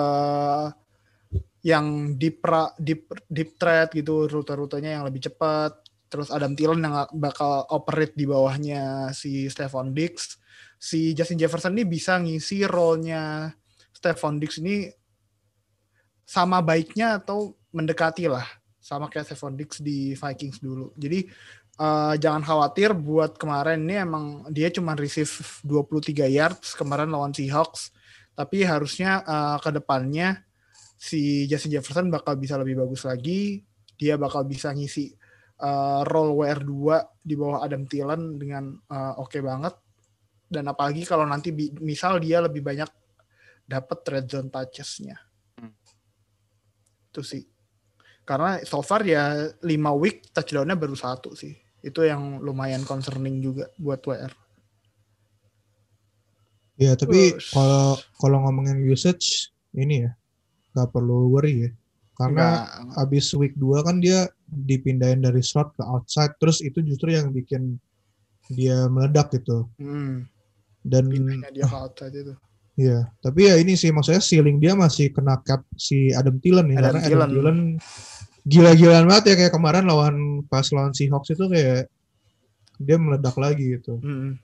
yang deep deep deep threat gitu rute-rutenya yang lebih cepat. Terus Adam Thielen yang bakal operate di bawahnya si Stephon Diggs. Si Justin Jefferson ini bisa ngisi role-nya Stephon Diggs ini sama baiknya atau mendekati lah sama kayak Stephon Diggs di Vikings dulu. Jadi uh, jangan khawatir buat kemarin ini emang dia cuma receive 23 yards kemarin lawan Seahawks, tapi harusnya uh, ke depannya si Justin Jefferson bakal bisa lebih bagus lagi. Dia bakal bisa ngisi uh, role WR2 di bawah Adam Thielen dengan uh, oke okay banget. Dan apalagi kalau nanti misal dia lebih banyak dapat red zone touches-nya. Hmm. Itu sih karena so far ya 5 week touchdownnya baru satu sih itu yang lumayan concerning juga buat WR ya tapi kalau kalau ngomongin usage ini ya nggak perlu worry ya. Karena abis week 2 kan dia dipindahin dari slot ke outside terus itu justru yang bikin dia meledak gitu. Hmm. dan dia ke outside itu. Iya, tapi ya ini sih maksudnya ceiling dia masih kena cap si Adam Thielen ya Adam karena Thielen. Adam Thielen gila-gilaan banget ya kayak kemarin lawan pas lawan Seahawks itu kayak dia meledak lagi gitu. Hmm.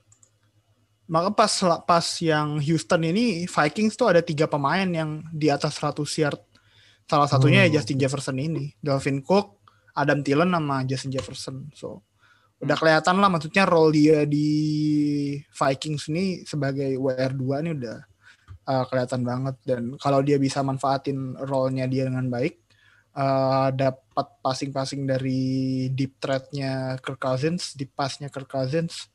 Maka pas pas yang Houston ini Vikings tuh ada tiga pemain yang di atas 100 yard. Salah satunya ya oh. ya Justin Jefferson ini, Dalvin Cook, Adam Thielen sama Justin Jefferson. So udah kelihatan lah maksudnya role dia di Vikings ini sebagai WR2 ini udah uh, kelihatan banget dan kalau dia bisa manfaatin role-nya dia dengan baik uh, dapat passing-passing dari deep threat-nya Kirk Cousins, deep pass-nya Kirk Cousins.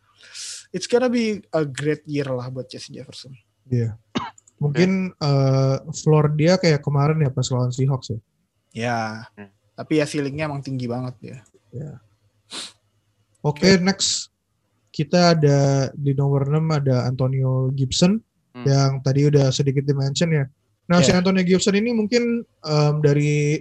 It's gonna be a great year lah buat Jesse Jefferson. Iya. Yeah. Mungkin uh, floor dia kayak kemarin ya pas lawan Seahawks ya. Ya. Hmm. Tapi ya ceilingnya emang tinggi banget ya. Ya. Oke, okay, okay. next kita ada di nomor 6 ada Antonio Gibson hmm. yang tadi udah sedikit dimention ya. Nah, yeah. si Antonio Gibson ini mungkin um, dari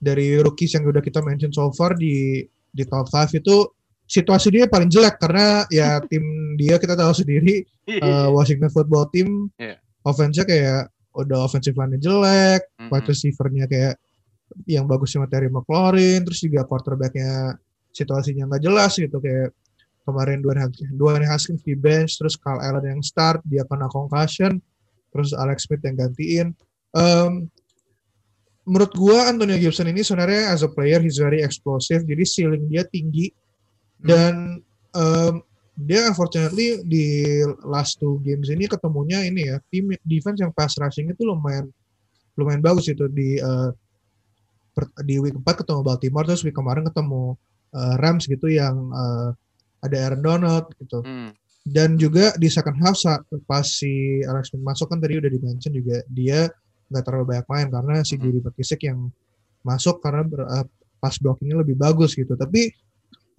dari rookies yang udah kita mention so far di di top 5 itu situasi dia paling jelek karena ya tim dia kita tahu sendiri uh, Washington Football Team yeah. offense-nya kayak udah offensive line jelek, mm -hmm. wide receiver-nya kayak yang bagus sama Terry McLaurin, terus juga quarterback-nya situasinya nggak jelas gitu kayak kemarin dua Haskins, Dwayne Haskins di bench, terus Carl Allen yang start, dia kena concussion, terus Alex Smith yang gantiin. Um, menurut gua Antonio Gibson ini sebenarnya as a player he's very explosive jadi ceiling dia tinggi hmm. dan um, dia unfortunately di last two games ini ketemunya ini ya tim defense yang pass rushing itu lumayan lumayan bagus itu di uh, per, di week 4 ketemu Baltimore terus week kemarin ketemu uh, Rams gitu yang uh, ada Aaron Donald gitu hmm. dan juga di second half saat pas si Alex Smith masuk kan tadi udah di mention juga dia nggak terlalu banyak main karena si Giri hmm. Petisek yang masuk karena uh, pas blockingnya lebih bagus gitu. Tapi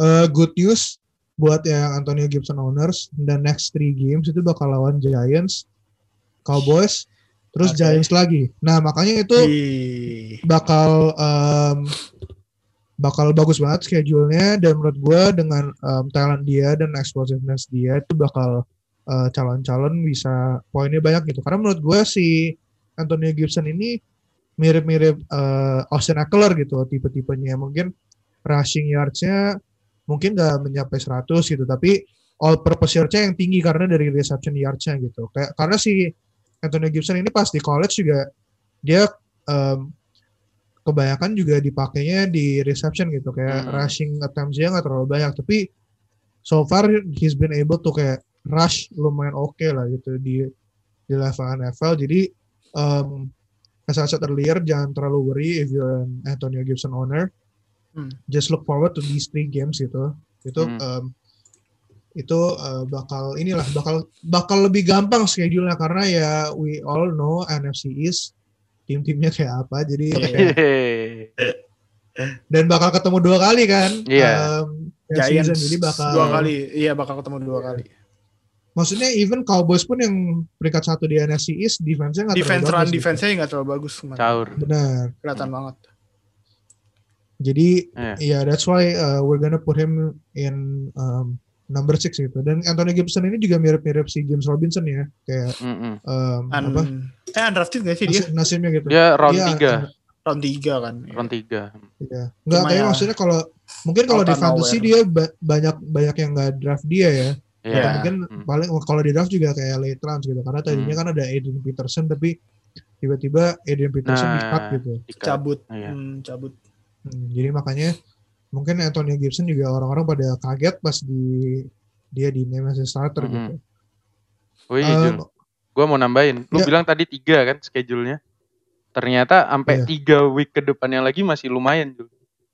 uh, good news buat yang Antonio Gibson owners dan next three games itu bakal lawan Giants, Cowboys, terus okay. Giants lagi. Nah makanya itu bakal um, bakal bagus banget schedule-nya dan menurut gue dengan um, talent dia dan explosiveness dia itu bakal uh, calon-calon bisa poinnya banyak gitu. Karena menurut gue si Antonio Gibson ini mirip-mirip uh, Austin Eckler gitu tipe-tipenya. Mungkin rushing yards-nya mungkin nggak mencapai 100 gitu tapi all purpose yards-nya yang tinggi karena dari reception yards-nya gitu. Kayak karena si Anthony Gibson ini pas di college juga dia em, kebanyakan juga dipakainya di reception gitu. Kayak Hmm. rushing attempts-nya nggak terlalu banyak tapi so far he's been able to kayak rush lumayan oke lah gitu di di level NFL jadi um, as I said earlier jangan terlalu worry if you're an Antonio Gibson owner Hmm. just look forward to these three games gitu itu Hmm. um, itu uh, bakal inilah bakal bakal lebih gampang schedule-nya karena ya we all know NFC East tim-timnya kayak apa jadi kayak- dan bakal ketemu dua kali kan Iya. um, ya Giants season. jadi bakal dua kali, iya bakal ketemu dua kali. Maksudnya even Cowboys pun yang peringkat satu di NFC East defense-nya nggak Defense terlalu run bagus gitu. defense-nya nggak terlalu bagus kemarin. Caur. benar Kelihatan banget. jadi Iya. ya that's why uh, we're gonna put him in um, number six gitu dan Anthony Gibson ini juga mirip-mirip si James Robinson ya kayak Mm-mm. um, Un, apa eh undrafted gak sih dia? nasib- nasibnya gitu Dia round Iya, 3. Round 3 kan. Round 3. Iya. Enggak, Cuma tapi ya, maksudnya kalau mungkin kalau di fantasy nowhere. dia ba- banyak banyak yang nggak draft dia ya. Iya. Atau mungkin Hmm. paling kalau di draft juga kayak late rounds gitu. Karena tadinya Hmm. kan ada Adrian Peterson tapi tiba-tiba Adrian Peterson Nah. di cut gitu. Di-cut. Cabut. Iya. Hmm, cabut. Hmm, jadi makanya mungkin Antonio Gibson juga orang-orang pada kaget pas di dia di name as a starter Mhm. gitu. Oh iya, Jul. Um, Gua mau nambahin. Lu Ya. bilang tadi tiga kan schedule-nya. Ternyata sampai Iya. tiga week ke depannya lagi masih lumayan, Jul.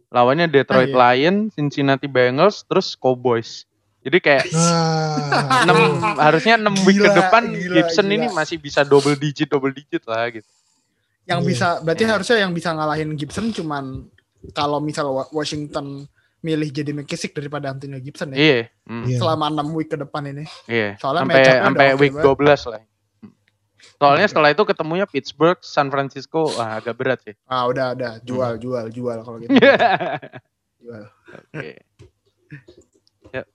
Lawannya Detroit Ah, Lions, Cincinnati Bengals, terus Cowboys. Jadi kayak nah, enam tuh. harusnya enam week ke Gila, depan gila, Gibson gila. ini masih bisa double digit double digit lah gitu. Yang Iya. bisa berarti Iya. harusnya yang bisa ngalahin Gibson cuman kalau misal Wa- Washington milih jadi McKissick daripada Antonio Gibson ya. Iya. hmm, Iya. Selama 6 week ke depan ini. Iya. Soalnya Sampai sampai week banget. 12 lah. Hmm. Soalnya setelah itu ketemunya Pittsburgh, San Francisco, wah agak berat sih. Ah udah udah jual Hmm. jual jual kalau gitu. jual. Oke.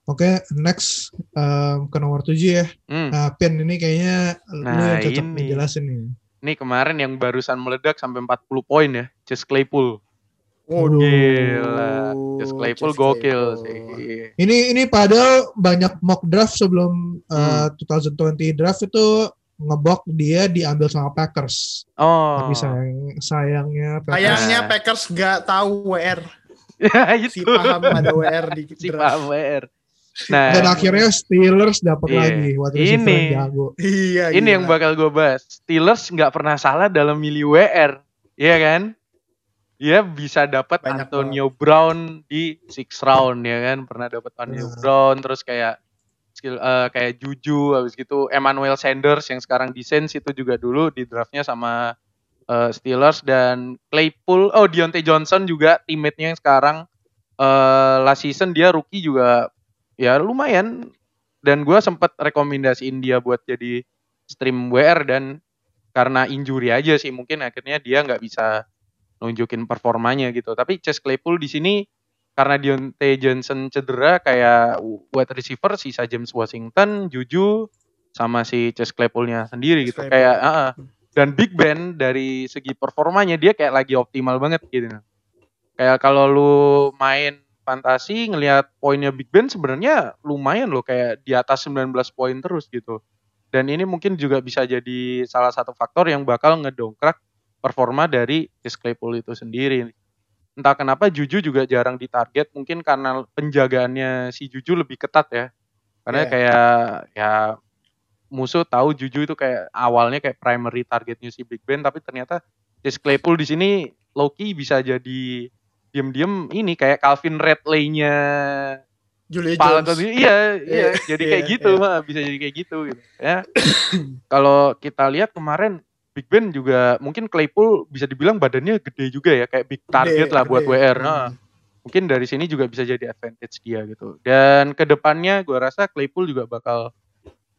Oke, next um, ke nomor 7 ya. Hmm. Nah, Pin ini kayaknya lu Nah, yang cocok ini. ngejelasin nih. Ini kemarin yang barusan meledak sampai 40 poin ya, Chase Claypool. Waduh. Gila. Chase Claypool Chase gokil Claypool. sih. Ini ini padahal banyak mock draft sebelum uh, Hmm. 2020 draft itu ngebok dia diambil sama Packers. Oh. Tapi sayang sayangnya Packers. Sayangnya. Packers nggak tahu WR. Ya, Si paham ada WR di Si draft. paham WR. Nah, Dan akhirnya Steelers dapat Iya. lagi receiver Ini. jago. Iya. ini gila. yang bakal gue bahas. Steelers nggak pernah salah dalam milih WR, Iya kan? Dia bisa dapat Antonio Brown di six round ya kan, pernah dapat Antonio Nah. Brown, terus kayak skill eh, kayak Juju, habis gitu Emmanuel Sanders yang sekarang di Saints itu juga dulu di draftnya sama eh, Steelers dan Claypool, oh Deontay Johnson juga teammate-nya yang sekarang. Eh last season dia rookie juga. Ya lumayan. Dan gua sempat rekomendasiin dia buat jadi stream WR dan karena injury aja sih mungkin akhirnya dia nggak bisa nunjukin performanya gitu. Tapi Chase Claypool di sini karena Deontay Johnson cedera kayak wide receiver sisa James Washington Juju sama si Chase Claypoolnya sendiri gitu. Claypool. kayak ah, ah. Dan Big Ben dari segi performanya dia kayak lagi optimal banget gitu kayak kalau lu main fantasi ngelihat poinnya Big Ben sebenarnya lumayan loh kayak di atas 19 poin terus gitu. Dan ini mungkin juga bisa jadi salah satu faktor yang bakal ngedongkrak performa dari Chase Claypool itu sendiri. Entah kenapa Juju juga jarang ditarget, mungkin karena penjagaannya si Juju lebih ketat ya. Karena Iya. kayak ya musuh tahu Juju itu kayak awalnya kayak primary targetnya si Big Ben, tapi ternyata Chase Claypool di sini Loki bisa jadi diem-diem ini kayak Calvin Redley-nya Julia Jones. tadi iya iya Iya, jadi kayak iya, gitu mah bisa jadi kayak gitu gitu ya kalau kita lihat kemarin Big Ben juga mungkin Claypool bisa dibilang badannya gede juga ya kayak big target Gede, lah buat gede. WR Hmm. Nah, mungkin dari sini juga bisa jadi advantage dia gitu dan ke depannya gua rasa Claypool juga bakal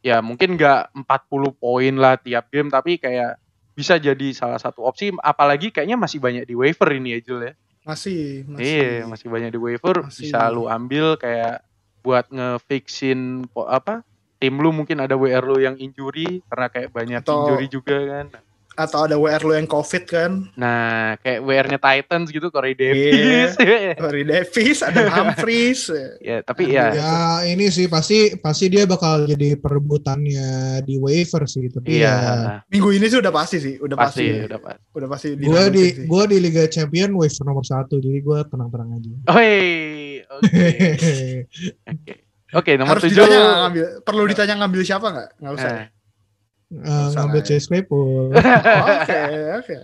ya mungkin nggak 40 poin lah tiap game tapi kayak bisa jadi salah satu opsi apalagi kayaknya masih banyak di waiver ini ya Jul ya Masih, masih. Iya, masih banyak di waiver Masih. bisa lu ambil kayak buat ngefixin apa tim lu mungkin ada WR lu yang injury karena kayak banyak Atau- injury juga kan. Atau ada WR lu yang COVID kan. Nah, kayak WR-nya Titans gitu, Corey Davis. Corey Davis, ada Humphries. ya, tapi ya. Ya ini sih pasti pasti dia bakal jadi perebutannya di waiver sih tapi Iya, ya Minggu ini sih udah pasti sih, udah pasti. pasti, udah pasti. Udah pasti gue di gua di Liga Champion waiver nomor satu jadi gue tenang-tenang aja. Oi, oke. Oke. Oke, nomor Harus tujuh. ditanya ngambil, perlu ditanya ngambil siapa nggak? Nggak usah. Eh, Eh, ngambil. Chase Claypool. Oke, oke.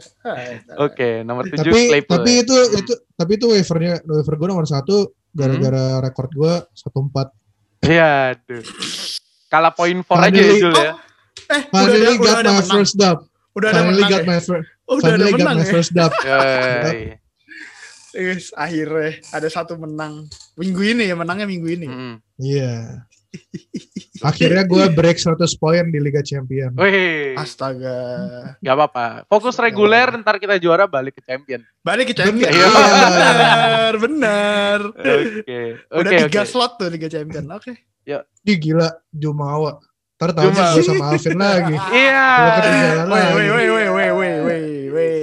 Oke, nomor tujuh tapi Claypool. tapi ya. itu itu tapi itu waivernya waiver gue nomor satu gara-gara record gue satu empat. Iya, aduh. Kalah poin four aja ya, Jul ya. Eh, udah ada, Finally udah got ada my menang. first dub. Udah ada Finally menang got ya? my first. Oh, udah ada Finally got menang my ya? first dub. Yes, akhirnya ada satu menang. Minggu ini ya, menangnya minggu ini. Mm-mm. Iya. Akhirnya gue break 100 poin di Liga Champion. Wih, Astaga. gak apa-apa. Fokus reguler, ntar kita juara balik ke champion. Balik ke champion. Bener. Bener, bener. Oke, Udah oke, tiga oke. slot tuh Liga Champion. Oke. Di gila Jumawa. Ntar tahu Jumawa. gue sama Alvin lagi. Iya. Woi, lagi. woi, woi, woi, woi, woi, woi, woi.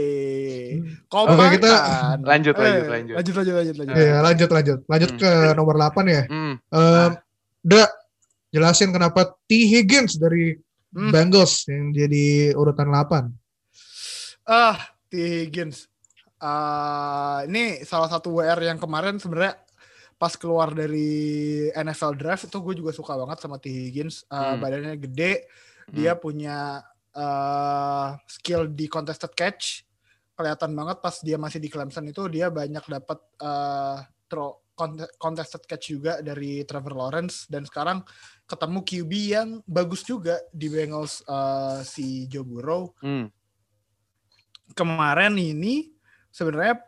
Oke, kita- kan? Lanjut, lanjut, lanjut. Lanjut, lanjut, lanjut, lanjut. Iya lanjut lanjut lanjut Hmm. ke nomor 8 ya. Hmm. Em, udah jelasin kenapa T Higgins dari Hmm. Bengals yang jadi urutan 8. Ah, T Higgins. Ah, ini salah satu WR yang kemarin sebenarnya pas keluar dari NFL draft itu gue juga suka banget sama T Higgins. Ah, Hmm. Badannya gede, dia punya eh, skill di contested catch. Kelihatan banget pas dia masih di Clemson itu dia banyak dapat throw conte- contested catch juga dari Trevor Lawrence dan sekarang ketemu QB yang bagus juga di Bengals eh, si Joe Burrow. Hmm. kemarin ini sebenarnya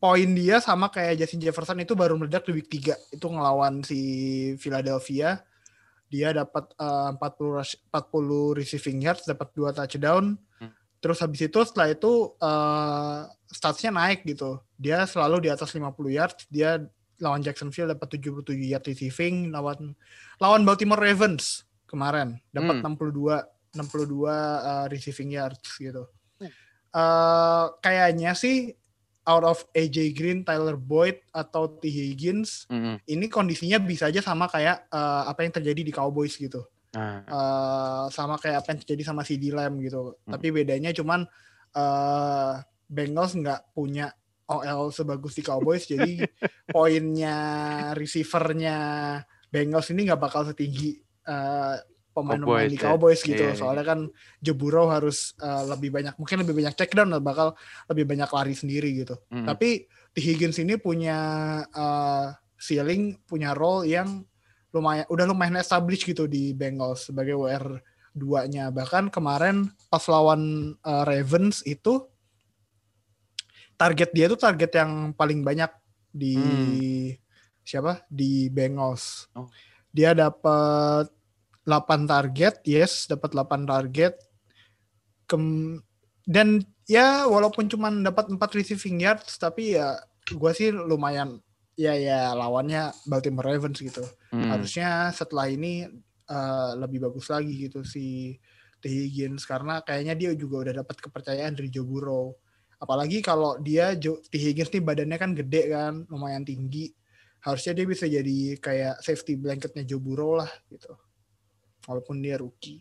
poin dia sama kayak Justin Jefferson itu baru meledak di week 3 itu ngelawan si Philadelphia. Dia dapat eh, 40 rush- 40 receiving yards dapat dua touchdown. Hmm. terus habis itu setelah itu eh, statsnya naik gitu. Dia selalu di atas 50 yards. Dia lawan Jacksonville dapat 77 yard receiving lawan lawan Baltimore Ravens kemarin dapat Hmm. 62 62 eh, receiving yards gitu Hmm. eh kayaknya sih out of AJ Green, Tyler Boyd atau T Higgins Hmm. ini kondisinya bisa aja sama kayak eh, apa yang terjadi di Cowboys gitu. Nah, Eh, sama kayak apa yang terjadi sama CD Lamb gitu. Hmm. Tapi bedanya cuman eh Bengals nggak punya OL sebagus di Cowboys jadi poinnya receivernya Bengals ini nggak bakal setinggi eh, pemain-pemain Cowboys di ya. Cowboys gitu. Iya, iya. Soalnya kan Joe Burrow harus eh, lebih banyak mungkin lebih banyak check down bakal lebih banyak lari sendiri gitu. hmm. Tapi T Higgins ini punya uh, ceiling, punya role yang lumayan udah lumayan established gitu di Bengals sebagai WR 2-nya. Bahkan kemarin pas lawan uh, Ravens itu target dia tuh target yang paling banyak di siapa? Di Bengals. Oh. Dia dapat 8 target, yes, dapat 8 target. Kem dan ya walaupun cuma dapat 4 receiving yards tapi ya gua sih lumayan ya ya lawannya Baltimore Ravens gitu. Hmm. Harusnya setelah ini eh, lebih bagus lagi gitu si T Higgins karena kayaknya dia juga udah dapat kepercayaan dari Joe Burrow. Apalagi kalau dia T Higgins nih badannya kan gede kan, lumayan tinggi. Harusnya dia bisa jadi kayak safety blanketnya Joe Burrow lah gitu. Walaupun dia rookie.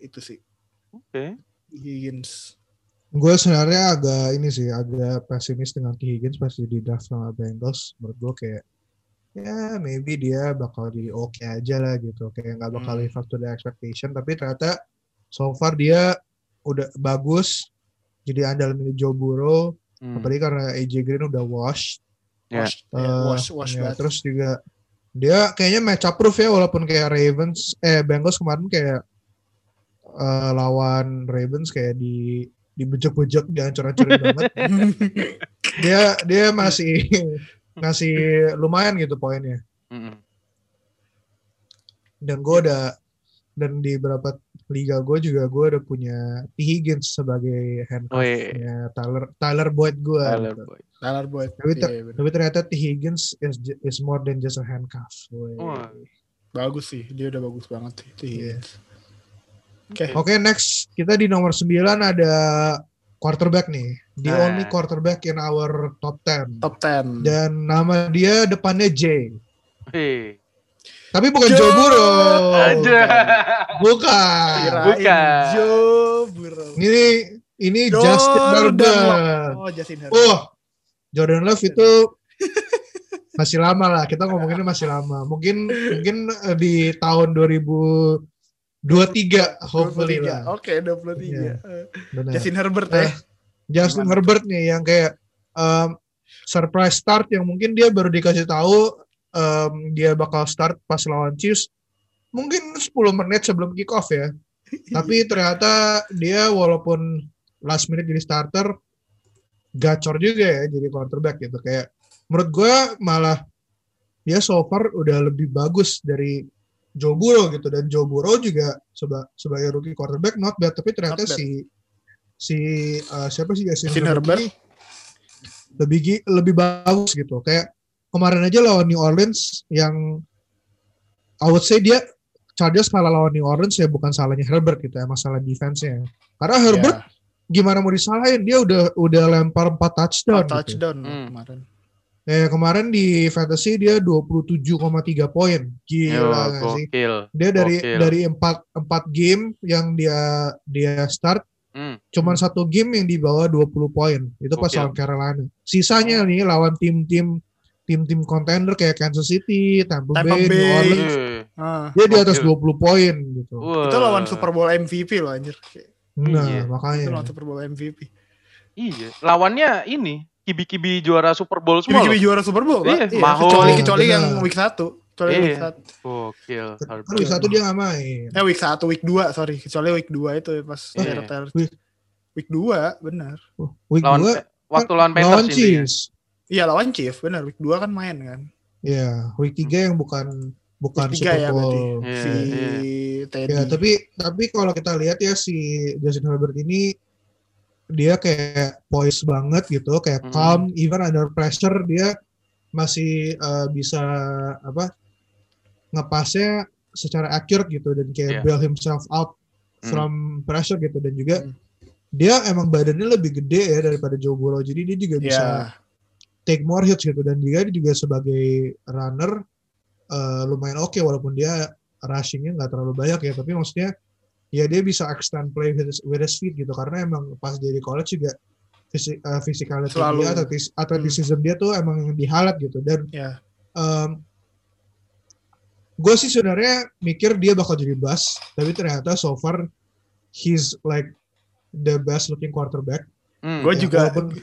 Itu sih Oke. T Higgins. Gue sebenarnya agak ini sih agak pesimis dengan T Higgins pas di draft sama Bengals. Menurut gue kayak ya maybe dia bakal jadi oke aja lah gitu. Kayak nggak bakal Hmm. live up to the expectation. Tapi ternyata so far dia udah bagus. Jadi andalan Joe Burrow. Hmm. Apalagi karena AJ Green udah wash. Ya. Wash, ya, Eh, wash, wash ya, banget. terus juga dia kayaknya match up proof ya walaupun kayak Ravens eh Bengals kemarin kayak eh, lawan Ravens kayak di dibejek-bejek dihancur-hancurin banget. Dia dia masih ngasih lumayan gitu poinnya. Hmm. Dan gue udah dan di beberapa liga gue juga gue udah punya T Higgins sebagai handcuffnya Tyler Tyler Boyd gue. Tyler gitu. Boyd. Tyler Boyd. Tapi, ter- Iya, tapi ternyata T Higgins is is more than just a handcuff. Woi. Wah. bagus sih, dia udah bagus banget. T Iya. Higgins. Oke. Oke, next kita di nomor 9 ada quarterback nih. The Nah. only quarterback in our top 10. Top 10. Dan nama dia depannya J. Hei. Tapi bukan Joe. Joe Burrow. Ada. Bukan. Bukan. Joe Burrow. Ini ini Jordan Justin Herbert. Oh, Justin Herbert. Oh, Jordan Love itu masih lama lah. Kita ngomonginnya masih lama. Mungkin mungkin eh, di tahun 2023 hopefully 23. lah. Oke, 23. Iya. Eh, Benar. Justin Herbert Eh, ya. Justin Gimana Herbert nih yang kayak um, surprise start yang mungkin dia baru dikasih tahu um, dia bakal start pas lawan Chiefs mungkin 10 menit sebelum kick off ya. Tapi ternyata dia walaupun last minute jadi starter gacor juga ya jadi quarterback gitu kayak menurut gue malah dia so far udah lebih bagus dari Joe Burrow gitu dan Joe Burrow juga seba- sebagai rookie quarterback not bad tapi ternyata bad. si si uh, siapa sih Justin, Herbert. lebih lebih bagus gitu kayak kemarin aja lawan New Orleans yang I would say dia Chargers kalah lawan New Orleans ya bukan salahnya Herbert gitu ya masalah defense-nya karena Herbert Ya, gimana mau disalahin dia udah udah lempar 4 touchdown empat gitu. touchdown Hmm. kemarin. Eh, kemarin di fantasy dia 27,3 poin. Yo, Gila nggak sih? gokil. Dia dari gokil. dari 4 4 game yang dia dia start Hmm. cuman satu game yang di bawah 20 poin. Itu pas lawan Carolina. Sisanya nih lawan tim-tim tim-tim contender kayak Kansas City, Tampa, Tampa Bay, New Bay. Orleans. Eh, Ah, Dia di atas Gokil. 20 poin gitu. wah. itu lawan Super Bowl MVP loh anjir. Nah, Iya. Itu makanya. lawan Super Bowl MVP. Iya, lawannya ini kibi-kibi juara Super Bowl semua loh. juara Super Bowl, Iya, Pak. Iya, kecuali kecuali Benar. yang week 1. Kecuali Iya. week 1. Gokil. Kan week satu dia nggak main. Eh week 1, week 2, sorry. Kecuali week 2 itu ya, pas Iya. Terter. Week- Week 2, benar. Week Lawan 2 waktu lawan Panthers lawan intinya. Chiefs. Iya lawan Chief, benar. Week 2 kan main kan. Iya, week 3 yang bukan bukan Week 3 Super ya Bowl. berarti. Iya, si iya. Teddy. Ya, tapi tapi kalau kita lihat ya si Justin Herbert ini dia kayak poise banget gitu, kayak Hmm. calm even under pressure dia masih eh, bisa apa ngepasnya secara accurate gitu dan kayak Iya. bail himself out Hmm. from pressure gitu dan juga Hmm. dia emang badannya lebih gede ya daripada Joe Burrow jadi dia juga bisa ya, take more hits gitu. Dan juga dia juga sebagai runner eh, lumayan oke walaupun dia rushingnya nggak terlalu banyak ya. Tapi maksudnya ya dia bisa extend play with his, with his feet gitu. Karena emang pas dia di college juga fisik uh, physicality Selalu. dia atletis, athleticism dia tuh emang yang di highlight gitu. Dan ya. gue sih sebenarnya mikir dia bakal jadi bust tapi ternyata so far he's like the best looking quarterback. Hmm, Gue Ya, juga walaupun-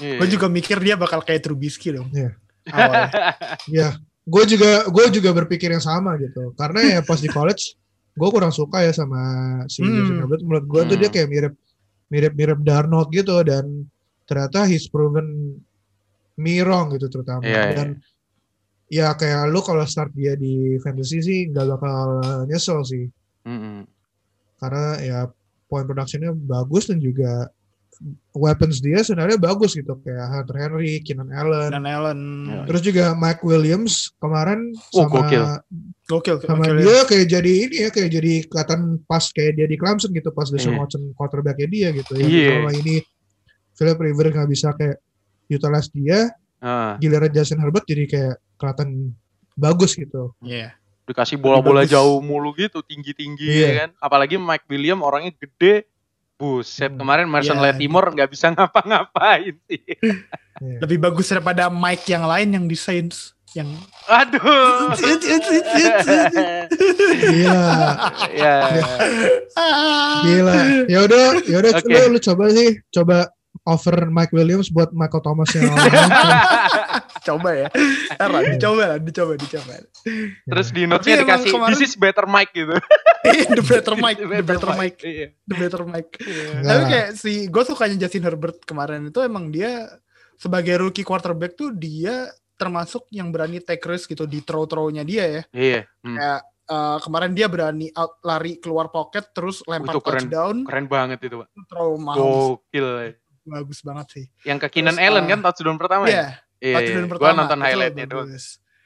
iya. gue juga mikir dia bakal kayak Trubisky dong. Iya. Awalnya. ya gue juga gue juga berpikir yang sama gitu karena ya pas di college gue kurang suka ya sama si Hmm. Justin Herbert menurut gue tuh Hmm. dia kayak mirip mirip mirip Darnold gitu dan ternyata he's proven me wrong gitu terutama Iya, iya. dan ya kayak lu kalau start dia di fantasy sih nggak bakal nyesel sih Mm-mm. karena ya point productionnya bagus dan juga weapons dia sebenarnya bagus gitu kayak Hunter Henry, Keenan Allen, Dan Allen. Ya. Terus juga Mike Williams kemarin Oh, sama gokil. Gokil. sama gokil ya. dia kayak jadi ini ya kayak jadi kelihatan pas kayak dia di Clemson gitu pas Deshaun Iya. Watson quarterbacknya dia gitu ya. Iya. Selama ini Philip Rivers nggak bisa kayak utilize dia, Ah, giliran Justin Herbert jadi kayak kelihatan bagus gitu. Iya. dikasih bola-bola jauh mulu gitu, tinggi-tinggi Iya. ya kan. Apalagi Mike William orangnya gede. Buset, Hmm. kemarin Mason Iya. Latimore nggak bisa ngapa-ngapain sih. Iya. Lebih bagus daripada Mike yang lain yang di Saints. Yang Aduh. Gila, ya. Ah. gila. Ya udah, ya udah Oke. lu, lu coba sih, coba offer Mike Williams buat Michael Thomas yang coba ya. Ntar lah, dicoba lah, dicoba, dicoba. Terus di notes-nya dikasih kemarin- this is better Mike gitu. the better Mike, the better Mike, Iya. the better Mike. Enggak Tapi lah. kayak si gue sukanya Justin Herbert kemarin itu emang dia sebagai rookie quarterback tuh dia termasuk yang berani take risk gitu di throw-throw-nya dia ya. Iya. Hmm. Kayak eh, kemarin dia berani out lari keluar pocket terus lempar Itu keren. touchdown, Keren banget itu, Pak. throw Mahomes. Gokil. Ya. Bagus banget sih. Yang ke Keenan Terus, Allen uh, kan touchdown pertama ya? Iya, Iya, touchdown iya. pertama. Gua nonton itu highlightnya doang. bagus.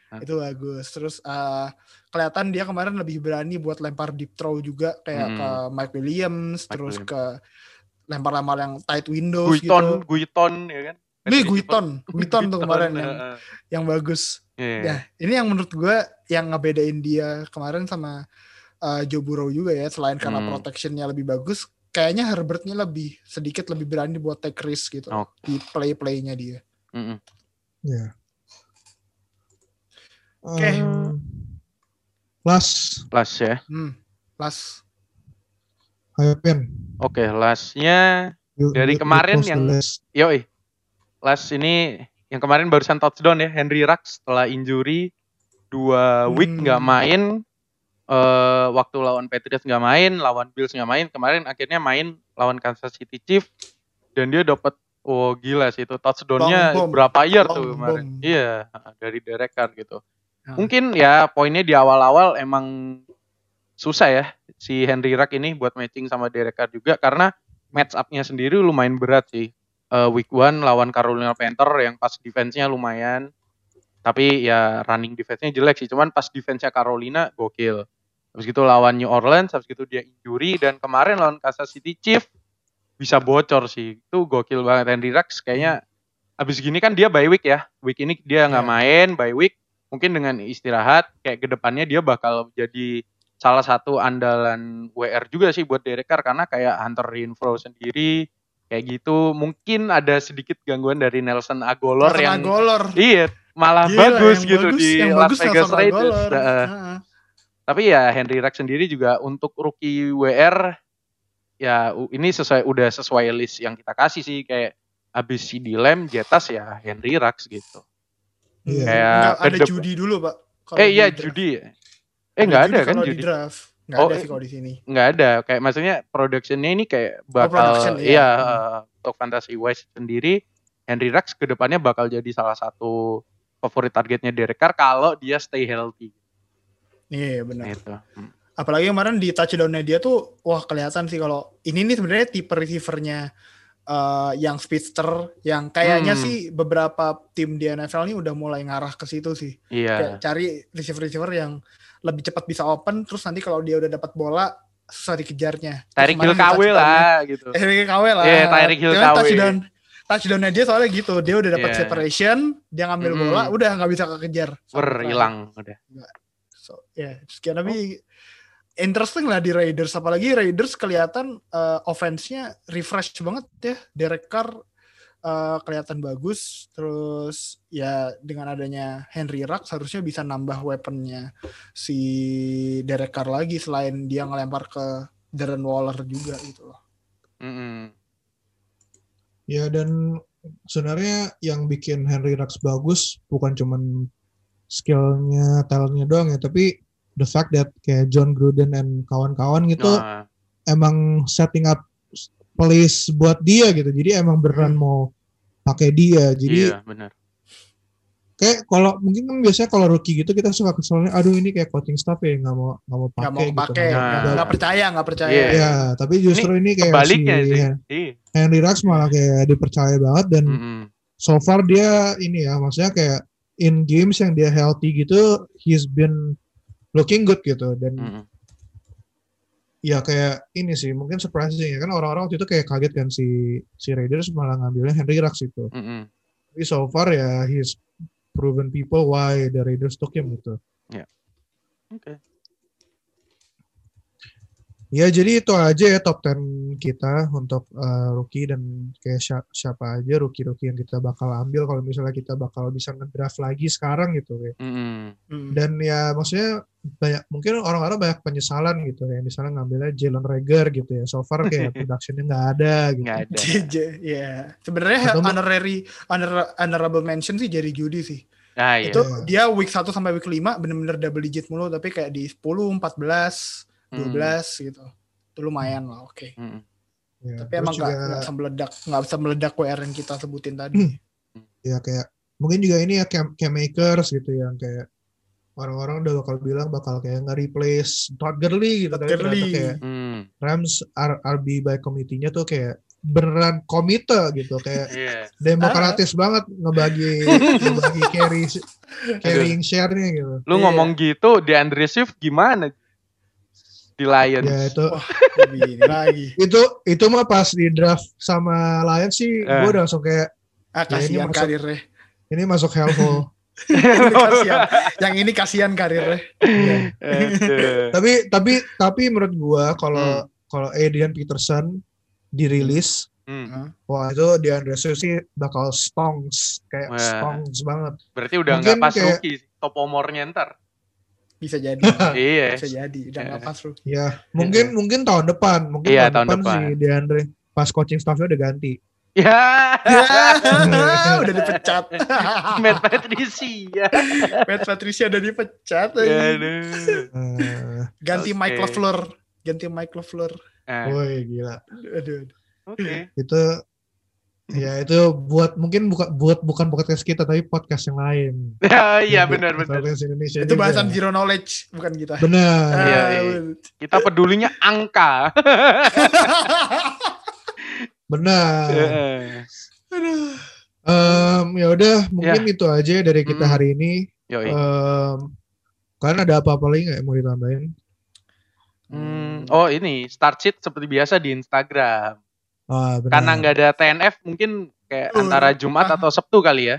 Hah. Itu bagus. Terus eh, kelihatan dia kemarin lebih berani buat lempar deep throw juga kayak Hmm. ke Mike Williams Mike terus Williams. ke lempar-lempar yang tight windows Guiton, gitu. Guiton ya kan. Nih Guiton, Guiton tuh kemarin yang, yang bagus. Iya. Nah, ini yang menurut gue yang ngebedain dia kemarin sama uh, Joe Burrow juga ya, selain karena Hmm. protectionnya lebih bagus, kayaknya Herbertnya lebih sedikit lebih berani buat take risk gitu Oh. di play-playnya dia. Mm-mm. Ya. Oke. Um, last, Last ya. Hmm, plus Hypen. Oke, lastnya Dari kemarin yang- Yoi. Last ini yang kemarin barusan touchdown ya Henry Rux setelah injury dua week Hmm. nggak main eh waktu lawan Patriots nggak main lawan Bills nggak main kemarin akhirnya main lawan Kansas City Chiefs dan dia dapat oh gila sih itu touchdownnya berapa yard Long tuh kemarin bomb. iya dari Derek Carr gitu Nah. mungkin ya poinnya di awal-awal emang susah ya si Henry Rux ini buat matching sama Derek Carr juga karena match up-nya sendiri lumayan berat sih. Eh, week one lawan Carolina Panther yang pas defense-nya lumayan. Tapi ya running defense-nya jelek sih. Cuman pas defense-nya Carolina gokil. Habis gitu lawan New Orleans, habis gitu dia injury. Dan kemarin lawan Kansas City Chiefs bisa bocor sih. Itu gokil banget. Henry Rux kayaknya habis gini kan dia bye week ya. Week ini dia nggak Iya. main, bye week. Mungkin dengan istirahat, kayak ke depannya dia bakal jadi salah satu andalan WR juga sih buat Derek Carr karena kayak Hunter Renfro sendiri kayak gitu mungkin ada sedikit gangguan dari Nelson Agolor Nelson yang Agolor. iya malah Gila, bagus gitu bagus- di yang Las bagus Vegas Raiders. Heeh. Heeh. Tapi ya Henry Rux sendiri juga untuk rookie WR ya ini sesuai udah sesuai list yang kita kasih sih kayak abis CD Lamb, Jetas ya Henry Rux gitu. Iya. Kayak ada kedep- Judy dulu, Pak. Eh iya ya? Eh nggak ada kan kalau di Judy? draft. Nggak Oh, ada eh. sih kalau di sini. nggak ada kayak maksudnya productionnya ini kayak bakal production, iya iya. eh, untuk fantasy wise sendiri Henry Rux ke depannya bakal jadi salah satu favorit targetnya Derek Carr kalau dia stay healthy Iya, benar. gitu. Hmm. Apalagi kemarin di touchdown-nya dia tuh wah kelihatan sih kalau ini nih sebenarnya tipe receivernya eh, yang speedster yang kayaknya Hmm. sih beberapa tim di NFL ini udah mulai ngarah ke situ sih. Kayak Iya. cari receiver-receiver yang lebih cepat bisa open terus nanti kalau dia udah dapat bola susah dikejarnya. Kemarin Hill KW lah gitu. Eh, Tyreek KW lah. Iya, Tyreek Hill Cuman KW. Touchdown, touchdown-nya dia soalnya gitu. Dia udah dapat Iya. separation, dia ngambil Mm-mm. bola, udah nggak bisa kekejar. Sampai Ber terakhir. hilang udah. So, ya, sekian tapi interesting lah di Raiders. Apalagi Raiders kelihatan eh, offense-nya refresh banget ya. Derek Carr eh, kelihatan bagus. Terus ya dengan adanya Henry Rux harusnya bisa nambah weaponnya si Derek Carr lagi selain dia ngelempar ke Darren Waller juga gitu loh. Mm-mm. Ya dan sebenarnya yang bikin Henry Rux bagus bukan cuman skillnya, talentnya doang ya, tapi the fact that kayak John Gruden dan kawan-kawan gitu Nah, emang setting up place buat dia gitu. Jadi emang beneran Hmm. mau pakai dia. Jadi iya benar. Kayak kalau mungkin kan biasanya kalau rookie gitu kita suka keselnya, aduh ini kayak coaching staff ya nggak mau nggak mau Nggak pakai mau gitu. pakai, Nah. nggak nggak percaya, nggak percaya. Iya. Ya, tapi justru ini, kayak Kebaliknya si sih. Iya. Henry Rux malah kayak dipercaya banget dan Mm-mm. so far dia ini ya maksudnya kayak in games yang dia healthy gitu he's been looking good gitu dan Mm-mm. ya kayak ini sih mungkin surprising ya kan orang-orang waktu itu kayak kaget kan si si Raiders malah ngambilnya Henry Rux itu Mm-mm. tapi so far ya he's proven people why the Raiders took him gitu Oke. Ya jadi itu aja ya top 10 kita untuk uh, rookie dan kayak sya- siapa aja rookie-rookie yang kita bakal ambil kalau misalnya kita bakal bisa ngedraft lagi sekarang gitu ya Mm-mm. Hmm. dan ya maksudnya banyak mungkin orang-orang banyak penyesalan gitu ya misalnya ngambilnya Jalen Rager gitu ya so far kayak productionnya nggak ada gitu Nggak ada. Ya. Sebenarnya Atau- honorary honor, honorable mention sih Jerry Judy sih. Ah iya. Itu dia week 1 sampai week 5 bener-bener double digit mulu tapi kayak di 10, 14, 12 gitu. Itu lumayan lah, oke. Mm-mm. Ya, Tapi emang nggak juga, nggak bisa meledak, nggak bisa meledak WR yang kita sebutin tadi. ya kayak mungkin juga ini ya camp, camp makers gitu yang kayak orang-orang udah bakal bilang bakal kayak nge-replace Todd Gurley gitu Todd ternyata Gurley. kayak Mm. Rams R- RB by committee-nya tuh kayak beneran komite gitu kayak Iya. demokratis banget ngebagi ngebagi carry carrying share-nya gitu. Lu Iya. ngomong gitu di Andre Swift gimana? Di Lions. Ya itu lagi. itu itu mah pas di draft sama Lions sih Eh. gue udah langsung kayak Ah, Ya, ini kasihan masuk- karirnya. ini masuk hellhole. Ini kasihan. Yang ini kasihan karirnya. Iya. Aduh. tapi tapi tapi menurut gua kalau Hmm. kalau Adrian Peterson dirilis Hmm. wah itu di Andre sih bakal stongs kayak Wah. stongs banget. Berarti udah Mungkin nggak pas kayak- rookie sih. Topomornya ntar. Bisa jadi. iya. Bisa jadi. Udah nggak pas lu. Ya, mungkin mungkin tahun depan, mungkin Iya, tahun, tahun depan, depan. si DeAndre pas coaching staffnya udah ganti. Ya. Ya, udah dipecat. Matt Patricia. Matt Patricia udah dipecat. Ya. Eh, Ganti Oke. Mike LeFleur. Ganti Mike LeFleur. Nah, woi gila. Aduh. aduh. Oke. Itu ya itu buat mungkin bukan buat bukan podcast kita tapi podcast yang lain. Ya, iya benar benar. podcast Indonesia Itu juga. bahasan zero knowledge, bukan kita. Benar. Iya, Ah, iya. bener. Kita pedulinya angka. Benar. Aduh. Em, ya udah mungkin itu aja dari kita Mm. hari ini. Yoi. Em, kalian ada apa-apa lagi nggak yang mau ditambahin? Hmm, oh ini start sheet seperti biasa di Instagram. Benar. Karena nggak ada TNF mungkin kayak Uh, antara Jumat ah. atau Sabtu kali ya.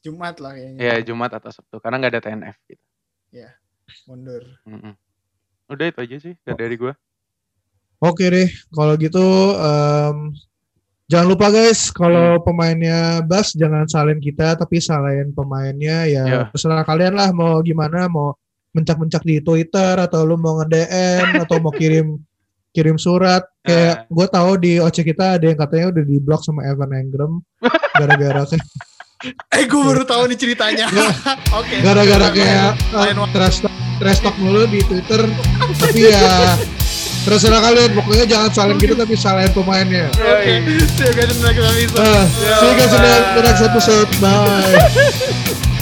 Jumat lah kayaknya. Ya Jumat atau Sabtu karena nggak ada TNF gitu. Mundur. Mm-mm. Udah itu aja sih dari- dari gua. Oke deh, kalau gitu em, jangan lupa guys, kalau pemainnya Bas jangan salin kita, tapi salahin pemainnya ya Ya. terserah kalian lah mau gimana, mau mencak-mencak di Twitter atau lu mau nge-DM atau mau kirim kirim surat. Kayak gue tahu di OC kita ada yang katanya udah di blok sama Evan Engram gara-gara Eh, gue baru tahu nih ceritanya. Oke. gara-gara kayak uh, trash talk, trash talk mulu di Twitter. tapi ya terserah kalian, pokoknya jangan salin gitu tapi salahin pemainnya. Oke. See you guys in the next episode. Uh, see you guys in the next episode. Bye.